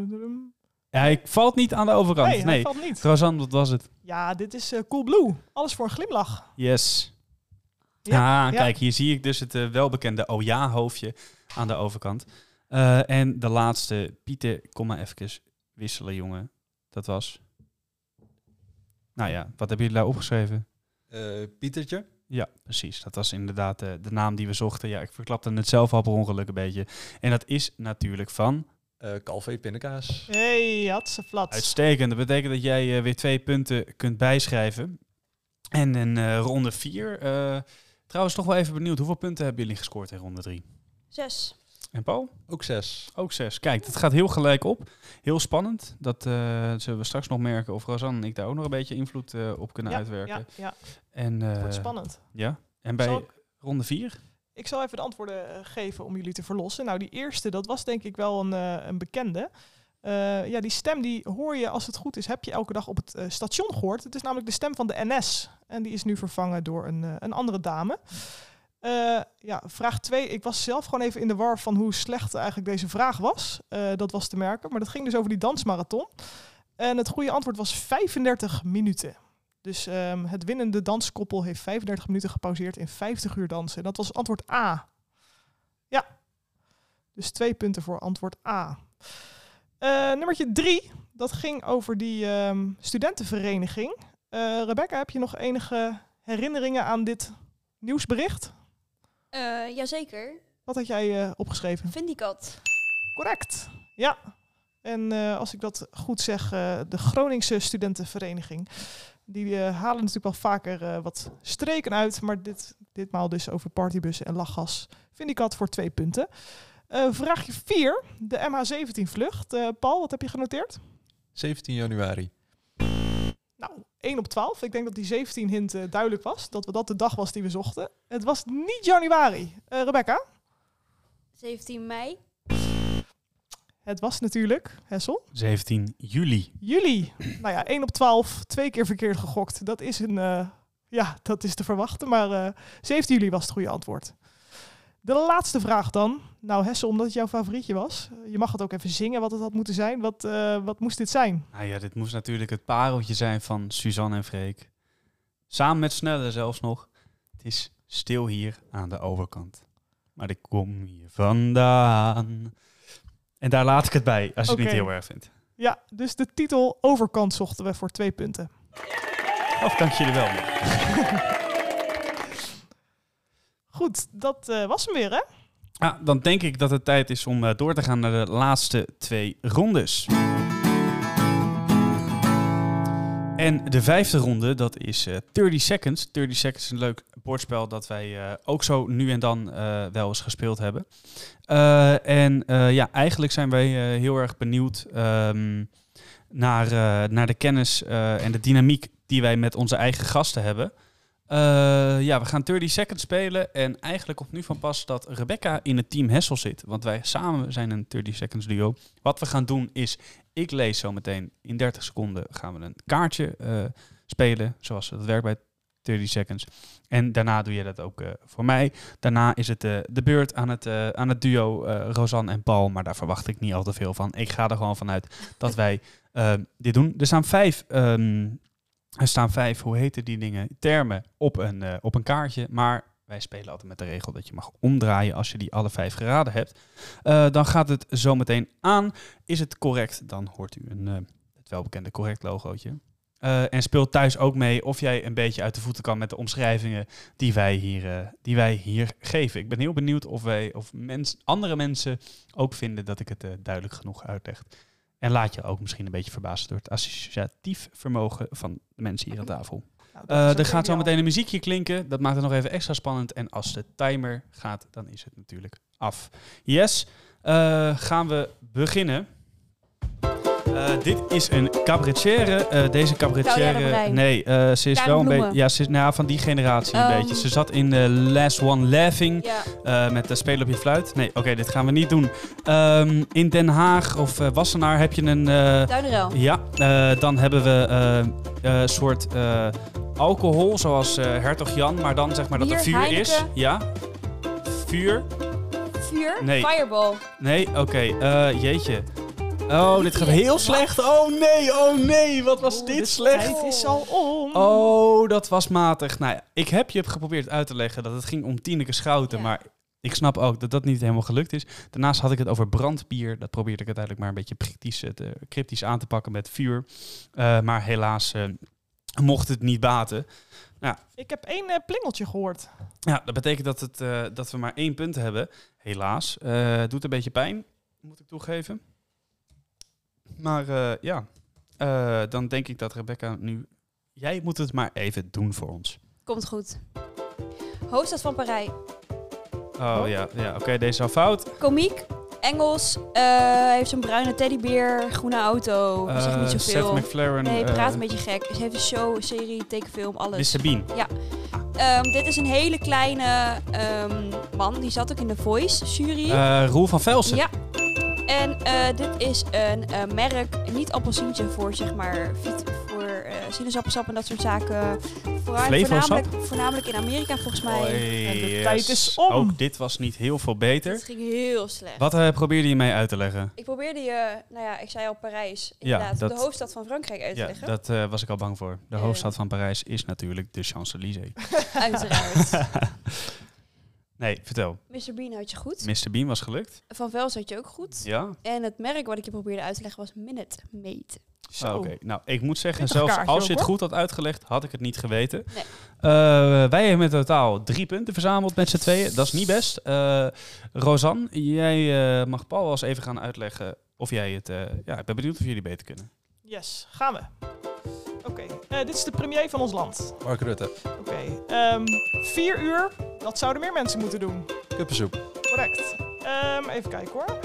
Hij valt niet aan de overkant. Nee, Nee. hij valt niet. Rosanne, wat was het? Ja, dit is eh, Cool Blue. Alles voor een glimlach. Yes. Ja, ah, ja. kijk, hier zie ik dus het eh, welbekende oh ja hoofdje aan de overkant. Eh, en de laatste, Pieter, kom maar even wisselen, jongen. Dat was... Nou ja, wat hebben jullie daar opgeschreven? Eh, Pietertje. Ja, precies. Dat was inderdaad eh, de naam die we zochten. Ja, ik verklapte het zelf al per ongeluk een beetje. En dat is natuurlijk van eh Calvé pindakaas. Hey, hatse flats. uitstekend. Dat betekent dat jij eh, weer twee punten kunt bijschrijven. En in eh, ronde vier... eh, trouwens, toch wel even benieuwd. Hoeveel punten hebben jullie gescoord in ronde drie? Zes. En Paul? Ook zes. Ook zes. Kijk, het gaat heel gelijk op. Heel spannend. Dat eh, zullen we straks nog merken of Rosanne en ik daar ook nog een beetje invloed eh, op kunnen ja, uitwerken. Ja, ja, En, het eh, wordt spannend. Ja. En bij ronde vier? Ik zal even de antwoorden eh, geven om jullie te verlossen. Nou, die eerste, dat was denk ik wel een, eh, een bekende. Eh, ja, die stem die hoor je, als het goed is, heb je elke dag op het station gehoord. Het is namelijk de stem van de NS. En die is nu vervangen door een, een andere dame. Ja, vraag 2. Ik was zelf gewoon even in de war van hoe slecht eigenlijk deze vraag was. Dat was te merken. Maar dat ging dus over die dansmarathon. En het goede antwoord was 35 minuten. Dus ehm, het winnende danskoppel heeft 35 minuten gepauzeerd in 50 uur dansen. En dat was antwoord A. Ja. Dus twee punten voor antwoord A. Eh nummertje drie. Dat ging over die ehm, studentenvereniging. Eh, Rebecca, heb je nog enige herinneringen aan dit nieuwsbericht? Eh, jazeker. Wat had jij opgeschreven? Vindicat. Correct. Ja. En als ik dat goed zeg, de Groningse studentenvereniging. Die eh, halen natuurlijk wel vaker eh, wat streken uit. Maar dit, ditmaal dus over partybussen en lachgas. Vind ik had voor twee punten. Eh, vraagje 4. De MH17 vlucht. Eh, Paul, wat heb je genoteerd? 17 januari. Nou, 1 op 12. Ik denk dat die 17 hint duidelijk was. Dat we dat de dag was die we zochten. Het was niet januari. Eh, Rebecca? 17 mei. Het was natuurlijk, Hessel, 17 juli. juli. nou ja, 1 op 12. Twee keer verkeerd gegokt. Dat is een... eh, ja, dat is te verwachten. Maar eh 17 juli was het goede antwoord. De laatste vraag dan. Nou, Hessel, omdat het jouw favorietje was. eh, Je mag het ook even zingen wat het had moeten zijn. Wat, eh, wat moest dit zijn? Nou ja, dit moest natuurlijk het pareltje zijn van Suzanne en Freek. Samen met Snelle zelfs nog. Het is stil hier aan de overkant. Maar ik kom hier vandaan. En daar laat ik het bij, als je het niet heel erg vindt. Ja, dus de titel Overkant zochten we voor twee punten. Of dank jullie wel. Goed, dat eh, was hem weer, hè? Ah, dan denk ik dat het tijd is om eh, door te gaan naar de laatste twee rondes. En de vijfde ronde, dat is eh 30 Seconds. 30 Seconds is een leuk bordspel dat wij eh, ook zo nu en dan eh, wel eens gespeeld hebben. En ja, eigenlijk zijn wij heel erg benieuwd ehm, naar, naar de kennis en de dynamiek die wij met onze eigen gasten hebben. Eh, ja, we gaan 30 Seconds spelen. En eigenlijk komt nu van pas dat Rebecca in het team Hessel zit. Want wij samen zijn een 30 Seconds duo. Wat we gaan doen is, ik lees zo meteen in 30 seconden gaan we een kaartje eh, spelen. Zoals dat werkt bij 30 Seconds. En daarna doe je dat ook eh, voor mij. Daarna is het de beurt aan het, aan het duo Rosanne en Paul. Maar daar verwacht ik niet al te veel van. Ik ga er gewoon vanuit dat wij dit doen. Er staan vijf... ehm, er staan vijf, hoe heten die dingen, termen op een, eh, op een kaartje. Maar wij spelen altijd met de regel dat je mag omdraaien als je die alle vijf geraden hebt. Eh, dan gaat het zo meteen aan. Is het correct, dan hoort u een, eh, het welbekende correct logootje. En speel thuis ook mee of jij een beetje uit de voeten kan met de omschrijvingen die wij hier, die wij hier geven. Ik ben heel benieuwd of, wij, of mens, andere mensen ook vinden dat ik het duidelijk genoeg uitleg. En laat je ook misschien een beetje verbazen door het associatief vermogen van de mensen hier aan tafel. Nou, Eh, er gaat zo meteen een muziekje klinken. Dat maakt het nog even extra spannend. En als de timer gaat, dan is het natuurlijk af. Yes, eh, gaan we beginnen. Eh, dit is een cabaretière. Eh, deze cabaretière... Nee, eh, ze is Karen wel een beetje... Ja, ze is nou, van die generatie een Ehm. beetje. Ze zat in Last One Laughing. Met de spelen op je fluit. Nee, oké, dit gaan we niet doen. Ehm, in Den Haag of Wassenaar heb je een... Duinerel. ja, dan hebben we een soort alcohol, zoals Hertog Jan, maar dan zeg maar dat er vuur is. Ja. Vuur? Vuur. Nee. Fireball. Nee, oké. jeetje. Oh, dit gaat heel slecht. Oh nee, oh nee, wat was Oeh, dit de slecht. tijd is al om. Oh, dat was matig. Nou ja, ik heb je geprobeerd uit te leggen dat het ging om Tineke Schouten, maar ik snap ook dat dat niet helemaal gelukt is. Daarnaast had ik het over brandbier. Dat probeerde ik uiteindelijk maar een beetje cryptisch, eh, te- cryptisch aan te pakken met vuur. Eh, maar helaas eh, mocht het niet baten. Ik heb één plingeltje gehoord. Ja, dat betekent dat, het, dat we maar één punt hebben. Helaas. Doet een beetje pijn, moet ik toegeven. Maar eh, ja, Eh, dan denk ik dat Rebecca nu... Jij moet het maar even doen voor ons. Komt goed. Hoofdstad van Parijs. Oh, Oh. ja, ja oké, deze is al fout. Komiek. Engels. eh, heeft zo'n bruine teddybeer. Groene auto. Uh, zegt niet zoveel. Seth MacFarlane. Nee, praat een beetje gek. Ze heeft een show, een serie, tekenfilm, alles. Mr. Bean. Ehm, dit is een hele kleine ehm, man. Die zat ook in de Voice jury. Eh, Roel van Velsen. Ja. En eh, dit is een eh, merk, niet appelsientje voor zeg maar voor eh sinaasappelsap en dat soort zaken. Vooral, voornamelijk, voornamelijk in Amerika volgens mij. Oei, En de yes. tijd is om. Ook dit was niet heel veel beter. Het ging heel slecht. Wat probeerde je mij uit te leggen? Ik probeerde je, nou ja, ik zei al Parijs, inderdaad, dat- de hoofdstad van Frankrijk uit te Ja, leggen. dat eh, was ik al bang voor. De hoofdstad van Parijs is natuurlijk de Champs-Élysées. Uiteraard. nee, vertel. Mr. Bean had je goed. Mr. Bean was gelukt? Van Vels had je ook goed. Ja? En het merk wat ik je probeerde uit te leggen was Minute Maid. Zo. Oh, Oké, nou ik moet zeggen, zelfs kaartje als je het hoor. goed had uitgelegd, had ik het niet geweten. Nee. Eh, wij hebben in totaal drie punten verzameld met z'n tweeën. Dat is niet best. Eh Rosanne, jij eh, mag Paul wel eens even gaan uitleggen of jij het... eh, ja, ik ben benieuwd of jullie beter kunnen. Yes, gaan we. Oké, eh, dit is de premier van ons land. Mark Rutte. Oké, ehm, vier uur, dat zouden meer mensen moeten doen. Kuppensoep. Correct. Ehm, even kijken hoor.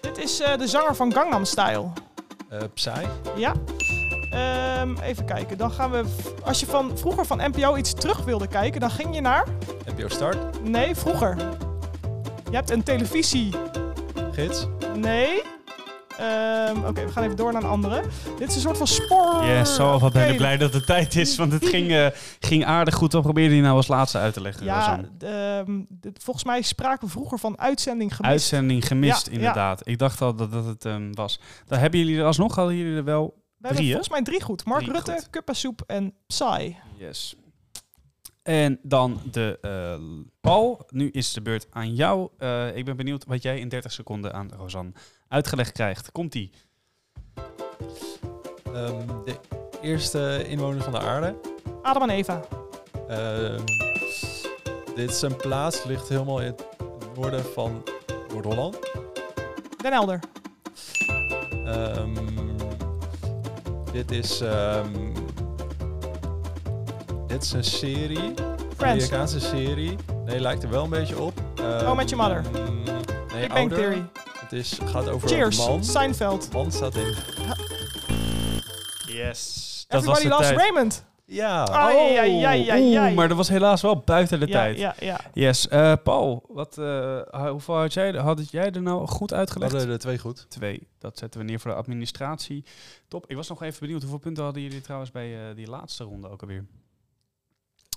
Dit is eh, de zanger van Gangnam Style. Eh Psy. Ja. Ehm, even kijken. Dan gaan we. Als je van vroeger van NPO iets terug wilde kijken, dan ging je naar. NPO Start. Nee, vroeger. Je hebt een televisie. Gids. Nee. Ehm, Oké, we gaan even door naar een andere. Dit is een soort van spoor. Yes, zo wat ben ik blij dat het tijd is, want het ging, eh, ging aardig goed. Wat probeerde je nou als laatste uit te leggen, Ja, ehm, dit- volgens mij spraken we vroeger van uitzending gemist. Uitzending gemist, Ja, inderdaad. Ik dacht al dat dat het ehm, was. Dan hebben jullie er alsnog, hadden jullie er wel... we hebben drie, hè? volgens mij drie goed. Mark Drie Rutte, goed. Kuppasoep en Psy. Yes. En dan de eh, Paul. Nu is de beurt aan jou. Eh, ik ben benieuwd wat jij in 30 seconden aan Rosanne uitgelegd krijgt. Komt-ie. Ehm, de eerste inwoner van de aarde. Adam en Eva. Ehm, dit is een plaats, ligt helemaal in het noorden van Noord-Holland. Den Helder. Ehm, dit is... ehm, dit is een serie. Friends. Amerikaanse serie. Nee, lijkt er wel een beetje op. How Met Your Mother. Nee, Big Bang. Theory. Het is, gaat over Cheers. een man. Seinfeld. Man staat in. Yes. Everybody loves Raymond. Ja. Oeh, maar dat was helaas wel buiten de ja, tijd. Ja, ja. Yes. eh, Paul, wat, eh, hoeveel had jij, had jij er nou goed We uitgelegd? hadden er twee goed. Twee. Dat zetten we neer voor de administratie. Top. Ik was nog even benieuwd. Hoeveel punten hadden jullie trouwens bij eh, die laatste ronde ook alweer?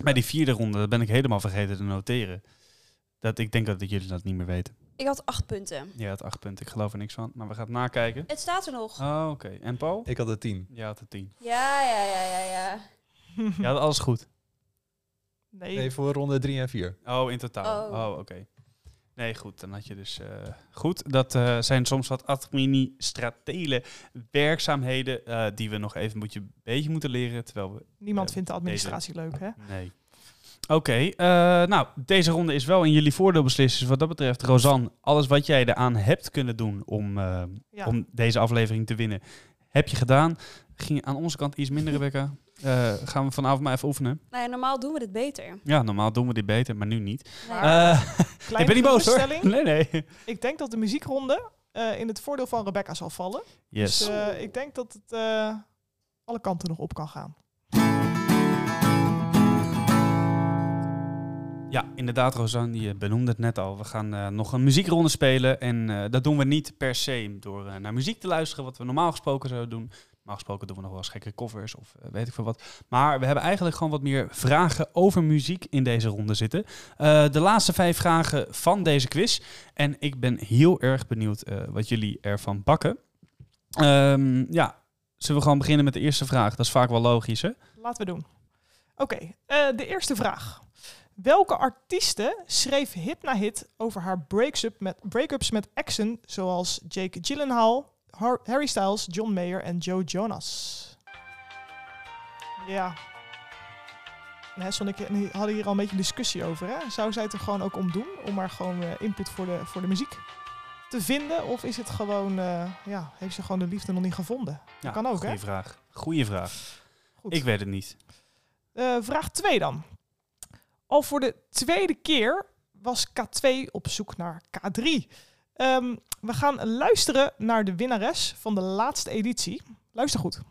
Bij die vierde ronde, dat ben ik helemaal vergeten te noteren. Dat, ik denk dat jullie dat niet meer weten. Ik had acht punten. Je had acht punten, ik geloof er niks van. Maar we gaan het nakijken. Het staat er nog. Oh, oké. En Paul? Ik had er tien. Ja, had er tien. Ja, ja, ja, ja, ja. Je had alles goed. Nee. Nee, voor ronde drie en vier. Oh, in totaal. Oh. Oh, oké. Nee, goed. Dan had je dus... eh, goed, dat eh, zijn soms wat administratele werkzaamheden... eh, die we nog even moet je, een beetje moeten leren, terwijl we... Niemand vindt de administratie leuk, hè? Nee. Oké, eh, nou, deze ronde is wel in jullie voordeel beslist. Dus wat dat betreft, Rosanne, alles wat jij eraan hebt kunnen doen om, eh, Ja. om deze aflevering te winnen, heb je gedaan. Ging aan onze kant iets minder, Rebecca. Eh, gaan we vanavond maar even oefenen. Ja, normaal doen we dit beter. Ja, normaal doen we dit beter, maar nu niet. Nee. Ik ben niet boos hoor. Nee, nee. Ik denk dat de muziekronde in het voordeel van Rebecca zal vallen. Yes. Dus ik denk dat het alle kanten nog op kan gaan. Ja, inderdaad, Rosanne, je benoemde het net al. We gaan eh, nog een muziekronde spelen. En eh, dat doen we niet per se door eh, naar muziek te luisteren, wat we normaal gesproken zouden doen. Normaal gesproken doen we nog wel eens gekke covers of weet ik veel wat. Maar we hebben eigenlijk gewoon wat meer vragen over muziek in deze ronde zitten. De laatste vijf vragen van deze quiz. En ik ben heel erg benieuwd wat jullie ervan bakken. Ehm, ja, zullen we gewoon beginnen met de eerste vraag? Dat is vaak wel logisch, hè? Laten we doen. Oké, de eerste vraag. Welke artieste schreef hit na hit over haar breaks-up met, break-ups met exen zoals Jake Gyllenhaal, Har- Harry Styles, John Mayer en Joe Jonas? Ja. En ik hadden hier al een beetje discussie over. Hè? Zou zij het er gewoon ook om doen? Om maar gewoon eh, input voor de, voor de muziek te vinden? Of is het gewoon, eh, ja, heeft ze gewoon de liefde nog niet gevonden? Ja, kan ook, goeie hè? vraag. Goeie vraag. Goed. Ik weet het niet. Eh, vraag 2 dan. Al voor de tweede keer was K2 op zoek naar K3. Ehm, we gaan luisteren naar de winnares van de laatste editie. Luister goed.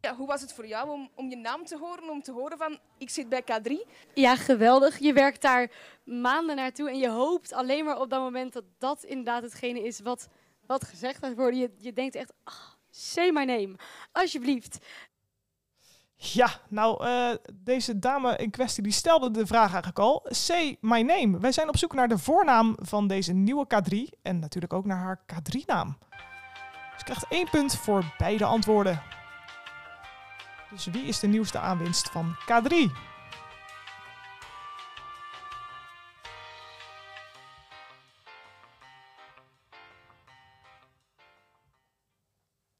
Ja, hoe was het voor jou om, om je naam te horen, om te horen van ik zit bij K3? Ja, geweldig. Je werkt daar maanden naartoe en je hoopt alleen maar op dat moment dat dat inderdaad hetgene is wat, wat gezegd gaat worden. Je, je denkt echt, ah, say my name, alsjeblieft. Ja, nou, eh, deze dame in kwestie die stelde de vraag eigenlijk al. Say my name. Wij zijn op zoek naar de voornaam van deze nieuwe K3 en natuurlijk ook naar haar K3-naam. Ze krijgt één punt voor beide antwoorden. Dus wie is de nieuwste aanwinst van K3?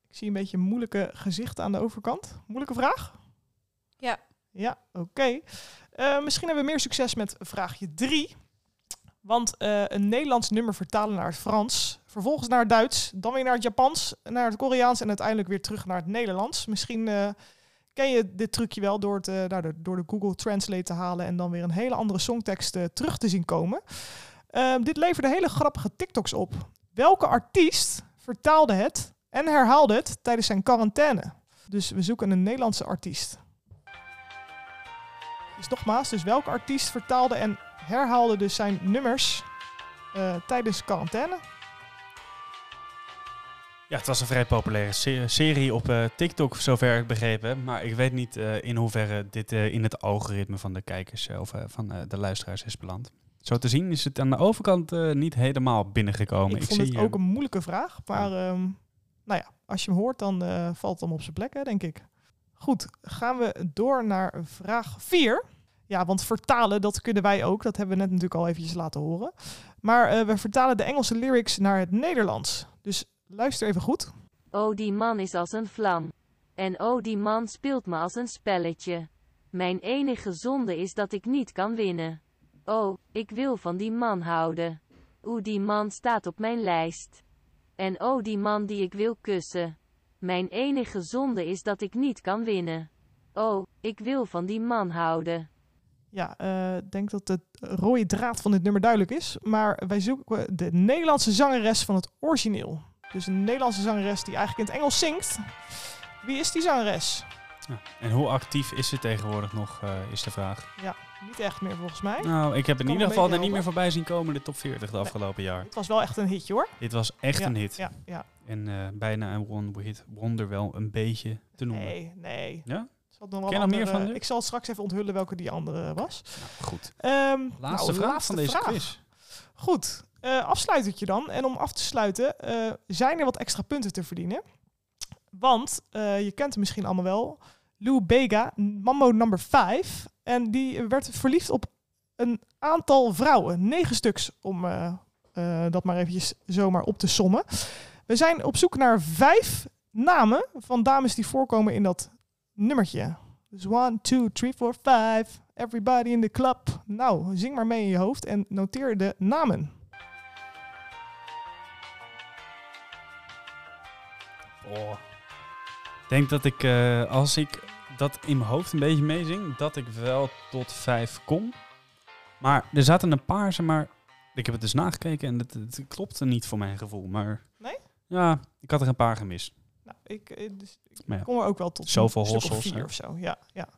Ik zie een beetje moeilijke gezichten aan de overkant. Moeilijke vraag? Ja. Ja, oké. Eh, misschien hebben we meer succes met vraagje 3. Want eh, een Nederlands nummer vertalen naar het Frans, vervolgens naar het Duits, dan weer naar het Japans, naar het Koreaans en uiteindelijk weer terug naar het Nederlands. Misschien eh, ken je dit trucje wel door, het, nou, door- door de Google Translate te halen en dan weer een hele andere songtekst terug te zien komen. Ehm, dit leverde hele grappige TikToks op. Welke artiest vertaalde het en herhaalde het tijdens zijn quarantaine? Dus we zoeken een Nederlandse artiest. Dus nogmaals, dus welke artiest vertaalde en herhaalde dus zijn nummers eh, tijdens quarantaine? Ja, het was een vrij populaire se- serie op eh, TikTok, zover ik begrepen heb. Maar ik weet niet eh, in hoeverre dit in het algoritme van de kijkers of van de luisteraars is beland. Zo te zien is het aan de overkant niet helemaal binnengekomen. ik vond het ook een moeilijke vraag. Maar ehm, nou ja, als je hem hoort, dan valt het hem op zijn plek, hè, denk ik. Goed, gaan we door naar vraag 4. Ja, want vertalen, dat kunnen wij ook. Dat hebben we net natuurlijk al eventjes laten horen. Maar eh, we vertalen de Engelse lyrics naar het Nederlands. Dus luister even goed. Oh, die man is als een vlam. En oh, die man speelt me als een spelletje. Mijn enige zonde is dat ik niet kan winnen. Oh, ik wil van die man houden. Oeh, die man staat op mijn lijst. En oh, die man die ik wil kussen. Mijn enige zonde is dat ik niet kan winnen. Oh, ik wil van die man houden. Ja, eh, ik denk dat de rode draad van dit nummer duidelijk is. Maar wij zoeken de Nederlandse zangeres van het origineel. Dus een Nederlandse zangeres die eigenlijk in het Engels zingt. Wie is die zangeres? Ja. En hoe actief is ze tegenwoordig nog, eh, is de vraag. Ja, niet echt meer volgens mij. Nou, ik heb in ieder geval er niet meer voorbij zien komen de top 40 de afgelopen jaar. Het was wel echt een hitje hoor. Dit was echt Ja, een hit. Ja, ja. En eh, bijna een one hit wonder wel een beetje te noemen. Nee, nee. Ja? Zal nog wel Ken je nog meer andere- van nu? Ik zal straks even onthullen welke die andere was. Nou, goed. Ehm, Laatste nou, vraag van deze vraag. quiz. Goed, eh afsluitertje dan. En om af te sluiten, eh, zijn er wat extra punten te verdienen. Want eh, je kent hem misschien allemaal wel. Lou Bega, Mambo number 5. En die werd verliefd op een aantal vrouwen. Negen stuks, om dat maar eventjes zomaar op te sommen. We zijn op zoek naar vijf namen van dames die voorkomen in dat nummertje. Dus one, two, three, four, five. Everybody in the club. Nou, zing maar mee in je hoofd en noteer de namen. Oh. Ik denk dat ik, eh, als ik dat in mijn hoofd een beetje meezing, dat ik wel tot vijf kom. Maar er zaten een paar, zeg maar... Ik heb het dus nagekeken en het, het klopte niet voor mijn gevoel. Maar Nee? ja, ik had er een paar gemist. Nou, ik, eh, dus, ik Maar ja. kom er ook wel tot Zoveel hossels, vier hè? of zo. Ja, ja.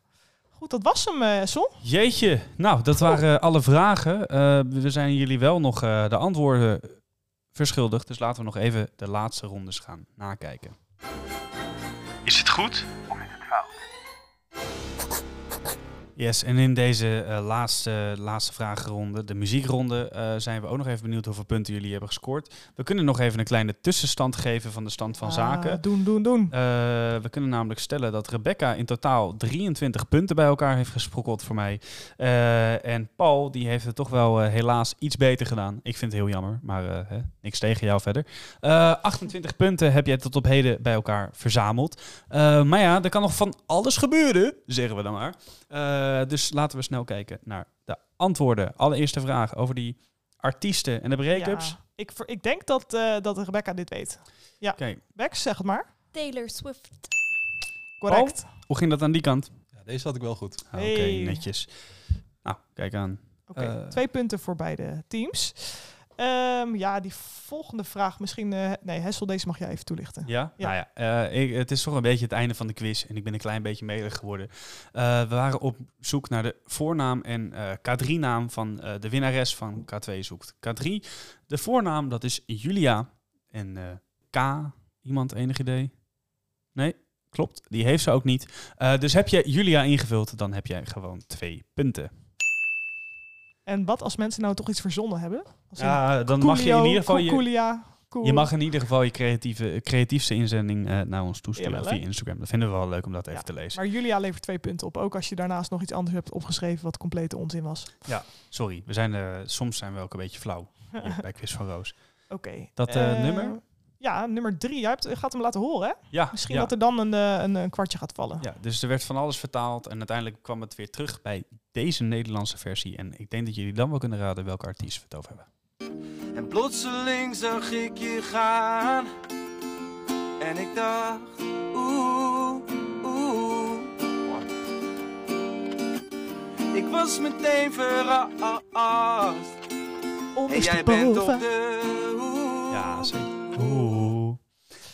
Goed, dat was hem, eh Son. Jeetje, nou, dat waren alle vragen. Eh, we zijn jullie wel nog eh, de antwoorden verschuldigd. Dus laten we nog even de laatste rondes gaan nakijken. Is het goed? Yes, en in deze eh, laatste, laatste vragenronde, de muziekronde, eh, zijn we ook nog even benieuwd hoeveel punten jullie hebben gescoord. We kunnen nog even een kleine tussenstand geven van de stand van Ah, zaken. Doen, doen, doen. Eh, we kunnen namelijk stellen dat Rebecca in totaal 23 punten bij elkaar heeft gesprokkeld voor mij. En Paul, die heeft het toch wel helaas iets beter gedaan. Ik vind het heel jammer, maar hè, niks tegen jou verder. Eh, 28 punten heb jij tot op heden bij elkaar verzameld. Maar ja, er kan nog van alles gebeuren, zeggen we dan maar. Eh, dus laten we snel kijken naar de antwoorden. Allereerste vraag over die artiesten en de break-ups. Ja, ik, ik denk dat, eh, dat Rebecca dit weet. Ja, Kijk, Bex, zeg het maar. Taylor Swift. Correct. hoe ging dat aan die kant? Ja, deze had ik wel goed. Ah, Oké, Hey. netjes. Nou, kijk aan. Oké, Eh. twee punten voor beide teams. Ehm, ja, die volgende vraag misschien... eh, nee, Hessel, deze mag jij even toelichten. Ja? Ja. Nou ja, eh, ik, het is toch een beetje het einde van de quiz en ik ben een klein beetje melig geworden. Eh, we waren op zoek naar de voornaam en eh, K3-naam van de winnares van K2 zoekt. K3, de voornaam, dat is Julia. En K, iemand enig idee? Nee, klopt, die heeft ze ook niet. Dus heb je Julia ingevuld, dan heb jij gewoon twee punten. En wat als mensen nou toch iets verzonnen hebben? Als Ja, dan mag je in ieder geval je... Cool. Je mag in ieder geval je creatieve, creatiefste inzending eh, naar ons toesturen Jawel, via Instagram. Dat vinden we wel leuk om dat even Ja, te lezen. Maar Julia levert twee punten op. Ook als je daarnaast nog iets anders hebt opgeschreven wat complete onzin was. Sorry, we zijn, eh, soms zijn we ook een beetje flauw bij Quiz van Roos. Oké. Dat, eh, nummer? Ja, nummer drie. Jij hebt, je gaat hem laten horen, hè? Ja, Misschien ja. dat er dan een, een, een kwartje gaat vallen. ja, dus er werd van alles vertaald en uiteindelijk kwam het weer terug bij deze Nederlandse versie. En ik denk dat jullie dan wel kunnen raden welke artiest we het over hebben. En plotseling zag ik je gaan. En ik dacht, oeh, oeh. Ik was meteen verrast. En jij bent op de hoek. Ja, zeker. Oeh.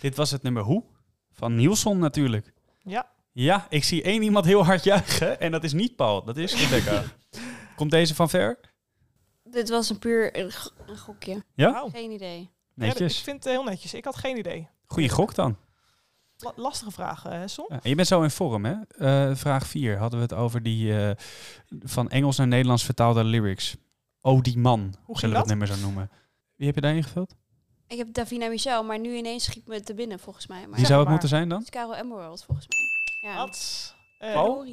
Dit was het nummer Hoe van Nielsen natuurlijk. Ja. Ja, ik zie één iemand heel hard juichen en dat is niet Paul, dat is Rebecca. Komt deze van ver? Dit was een puur een, gokje. Ja? Wauw. Geen idee. Ja, Netjes. ik vind het heel netjes. Ik had geen idee. Goeie gok dan. La- lastige vraag, hè, Son? Ja, en je bent zo in vorm, hè? Eh, vraag 4 hadden we het over die eh, van Engels naar Nederlands vertaalde lyrics. Oh, die man, Hoe zullen we ging het nummer zo noemen. Wie heb je daar ingevuld? Ik heb Davina Michel, maar nu ineens schiet me te binnen volgens mij. Maar Wie zou het maar. moeten zijn dan? Het is Carol Emerald volgens mij. Ja. Wat? Eh, Paul?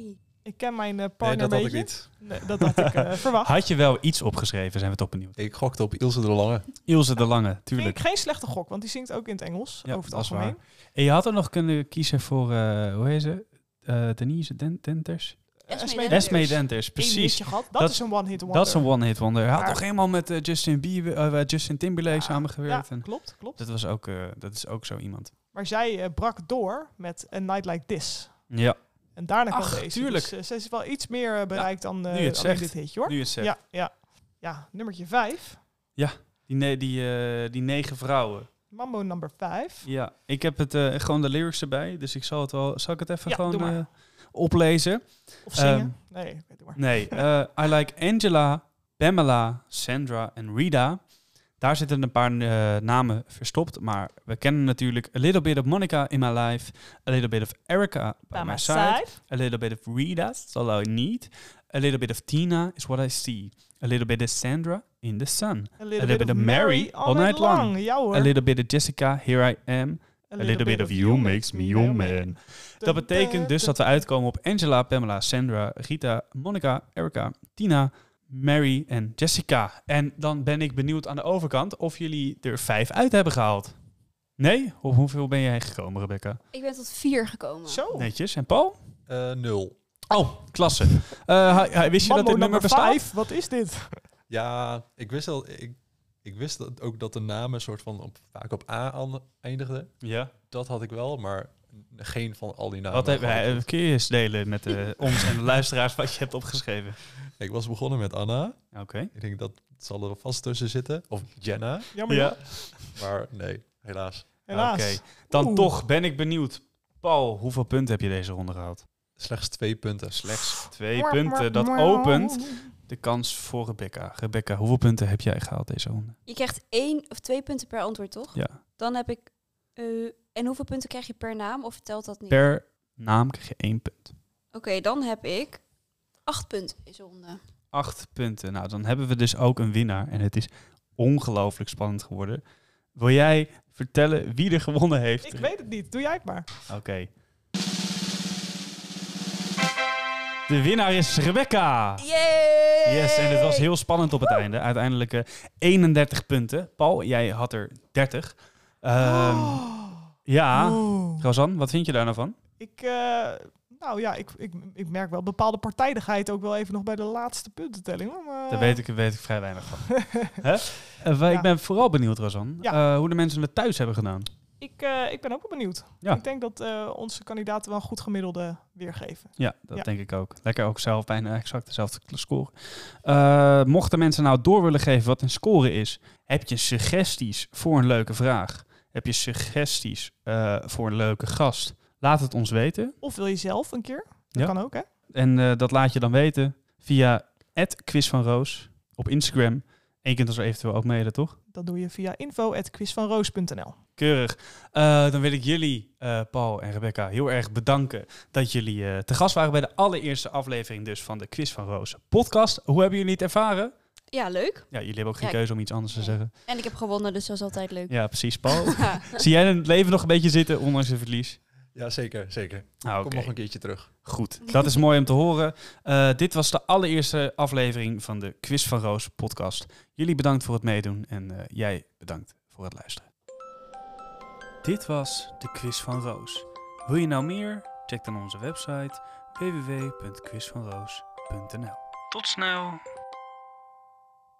Ik ken mijn eh, Nee, partner dat had een ik beetje. niet. Nee, dat had ik eh, verwacht. Had je wel iets opgeschreven, zijn we toch benieuwd. Ik gokte op Ilse de Lange. Ilse de Lange, tuurlijk. ik geen slechte gok, want die zingt ook in het Engels, Ja, over het algemeen. En je had er nog kunnen kiezen voor, eh, hoe heet ze? Eh, Denise Den- Denters? Esme Denters. Esme Denters, Eén precies. Dat, Dat- is een one-hit wonder. Dat is een one-hit wonder. Hij had toch helemaal met Justin, Bieber, Justin Timberlake Ja, samengewerkt. Ja, en klopt, klopt. dat, was ook, eh, dat is ook zo iemand. Maar zij brak door met A Night Like This. Ja, En daarna kwam Ach, deze. tuurlijk. Dus eh, ze is wel iets meer eh, bereikt dan, eh het alleen zegt. dit hitje, hoor. nu je het zegt. Ja, ja. Ja, nummertje 5. Die, ne- die, eh, die negen vrouwen. Mambo number 5. Ja, ik heb het, eh, gewoon de lyrics erbij. Dus ik zal het wel... Zal ik het even Ja, gewoon eh, oplezen? Of zingen. Ehm, nee, doe maar. Nee, eh, I like Angela, Pamela, Sandra en Rita. Daar zitten een paar eh, namen verstopt, maar we kennen natuurlijk a little bit of Monica in my life, a little bit of Erica by, my side, a little bit of Rita, that's all I need, a little bit of Tina is what I see, a little bit of Sandra in the sun, A little, bit of Mary all night long. Ja hoor. a little bit of Jessica, here I am, a little bit of you makes me your man. Dat betekent dus dat we uitkomen op Angela, Pamela, Sandra, Rita, Monica, Erica, Tina, Mary en Jessica. En dan ben ik benieuwd aan de overkant of jullie er vijf uit hebben gehaald. Nee? Of hoeveel ben jij gekomen, Rebecca? Ik ben tot vier gekomen. Zo. Netjes. En Paul? Eh, nul. Oh, klasse. Eh, hij- hij- wist je dat dit nummer bestaat? 5. Wat is dit? Ja, ik wist, al, ik, ik wist dat ook dat de namen soort van op, vaak op A eindigden. Ja. Dat had ik wel, maar geen van al die namen. Wat heb, had ik hij- goed. kun je eens delen met eh, ons en de luisteraars wat je hebt opgeschreven? Ik was begonnen met Anna. Oké. Ik denk dat zal er vast tussen zitten. Of Jenna. Jammer. Ja. Maar nee, helaas. Helaas. Oké. Dan Oeh. toch ben ik benieuwd. Paul, hoeveel punten heb je deze ronde gehaald? Slechts twee punten. Slechts twee punten. Dat opent de kans voor Rebecca. Rebecca, hoeveel punten heb jij gehaald deze ronde? Je krijgt één of twee punten per antwoord, toch? Ja. Dan heb ik... eh, en hoeveel punten krijg je per naam? Of telt dat niet? Per naam krijg je één punt. Oké, dan heb ik acht punten deze ronde. Acht punten. Nou, dan hebben we dus ook een winnaar. En het is ongelooflijk spannend geworden. Wil jij vertellen wie er gewonnen heeft? Ik weet het niet. Doe jij het maar. Oké. De winnaar is Rebecca. Yay! Yes, en het was heel spannend op het einde. Uiteindelijk eh, 31 punten. Paul, jij had er 30. Ehm, Ja. Rosan, wat vind je daar nou van? Ik, eh, nou ja, ik, ik, ik merk wel bepaalde partijdigheid ook wel even nog bij de laatste puntentelling. maar- Daar weet ik, weet ik vrij weinig van. Hè? Eh, Ja. Ik ben vooral benieuwd, Rosan, Ja. eh, hoe de mensen het thuis hebben gedaan. Ik, ik ben ook wel benieuwd. Ja. Ik denk dat onze kandidaten wel een goed gemiddelde weergeven. Ja, dat denk ik ook. Lekker ook zelf bijna exact dezelfde score. Mochten mensen nou door willen geven wat een score is, heb je suggesties voor een leuke vraag? Heb je suggesties eh, voor een leuke gast? Laat het ons weten. Of wil je zelf een keer? Dat Ja. kan ook, hè? En eh, dat laat je dan weten via quiz van Roos op Instagram. En je kunt ons er eventueel ook mailen, toch? Dat doe je via info.quizvanroos.nl. Keurig. Eh, dan wil ik jullie, Paul en Rebecca, heel erg bedanken dat jullie te gast waren bij de allereerste aflevering dus van de Quiz van Roos podcast. Hoe hebben jullie het ervaren? Ja, leuk. Ja, jullie hebben ook geen Ja, keuze om iets anders te zeggen. En ik heb gewonnen, dus dat is altijd leuk. Ja, precies. Paul, zie jij het leven nog een beetje zitten, ondanks het verlies? Ja, zeker, zeker. Ah, Kom nog een keertje terug. Goed, dat is mooi om te horen. Eh, dit was de allereerste aflevering van de Quiz van Roos podcast. Jullie bedankt voor het meedoen en eh, jij bedankt voor het luisteren. Dit was de Quiz van Roos. Wil je nou meer? Check dan onze website www.quizvanroos.nl Tot snel!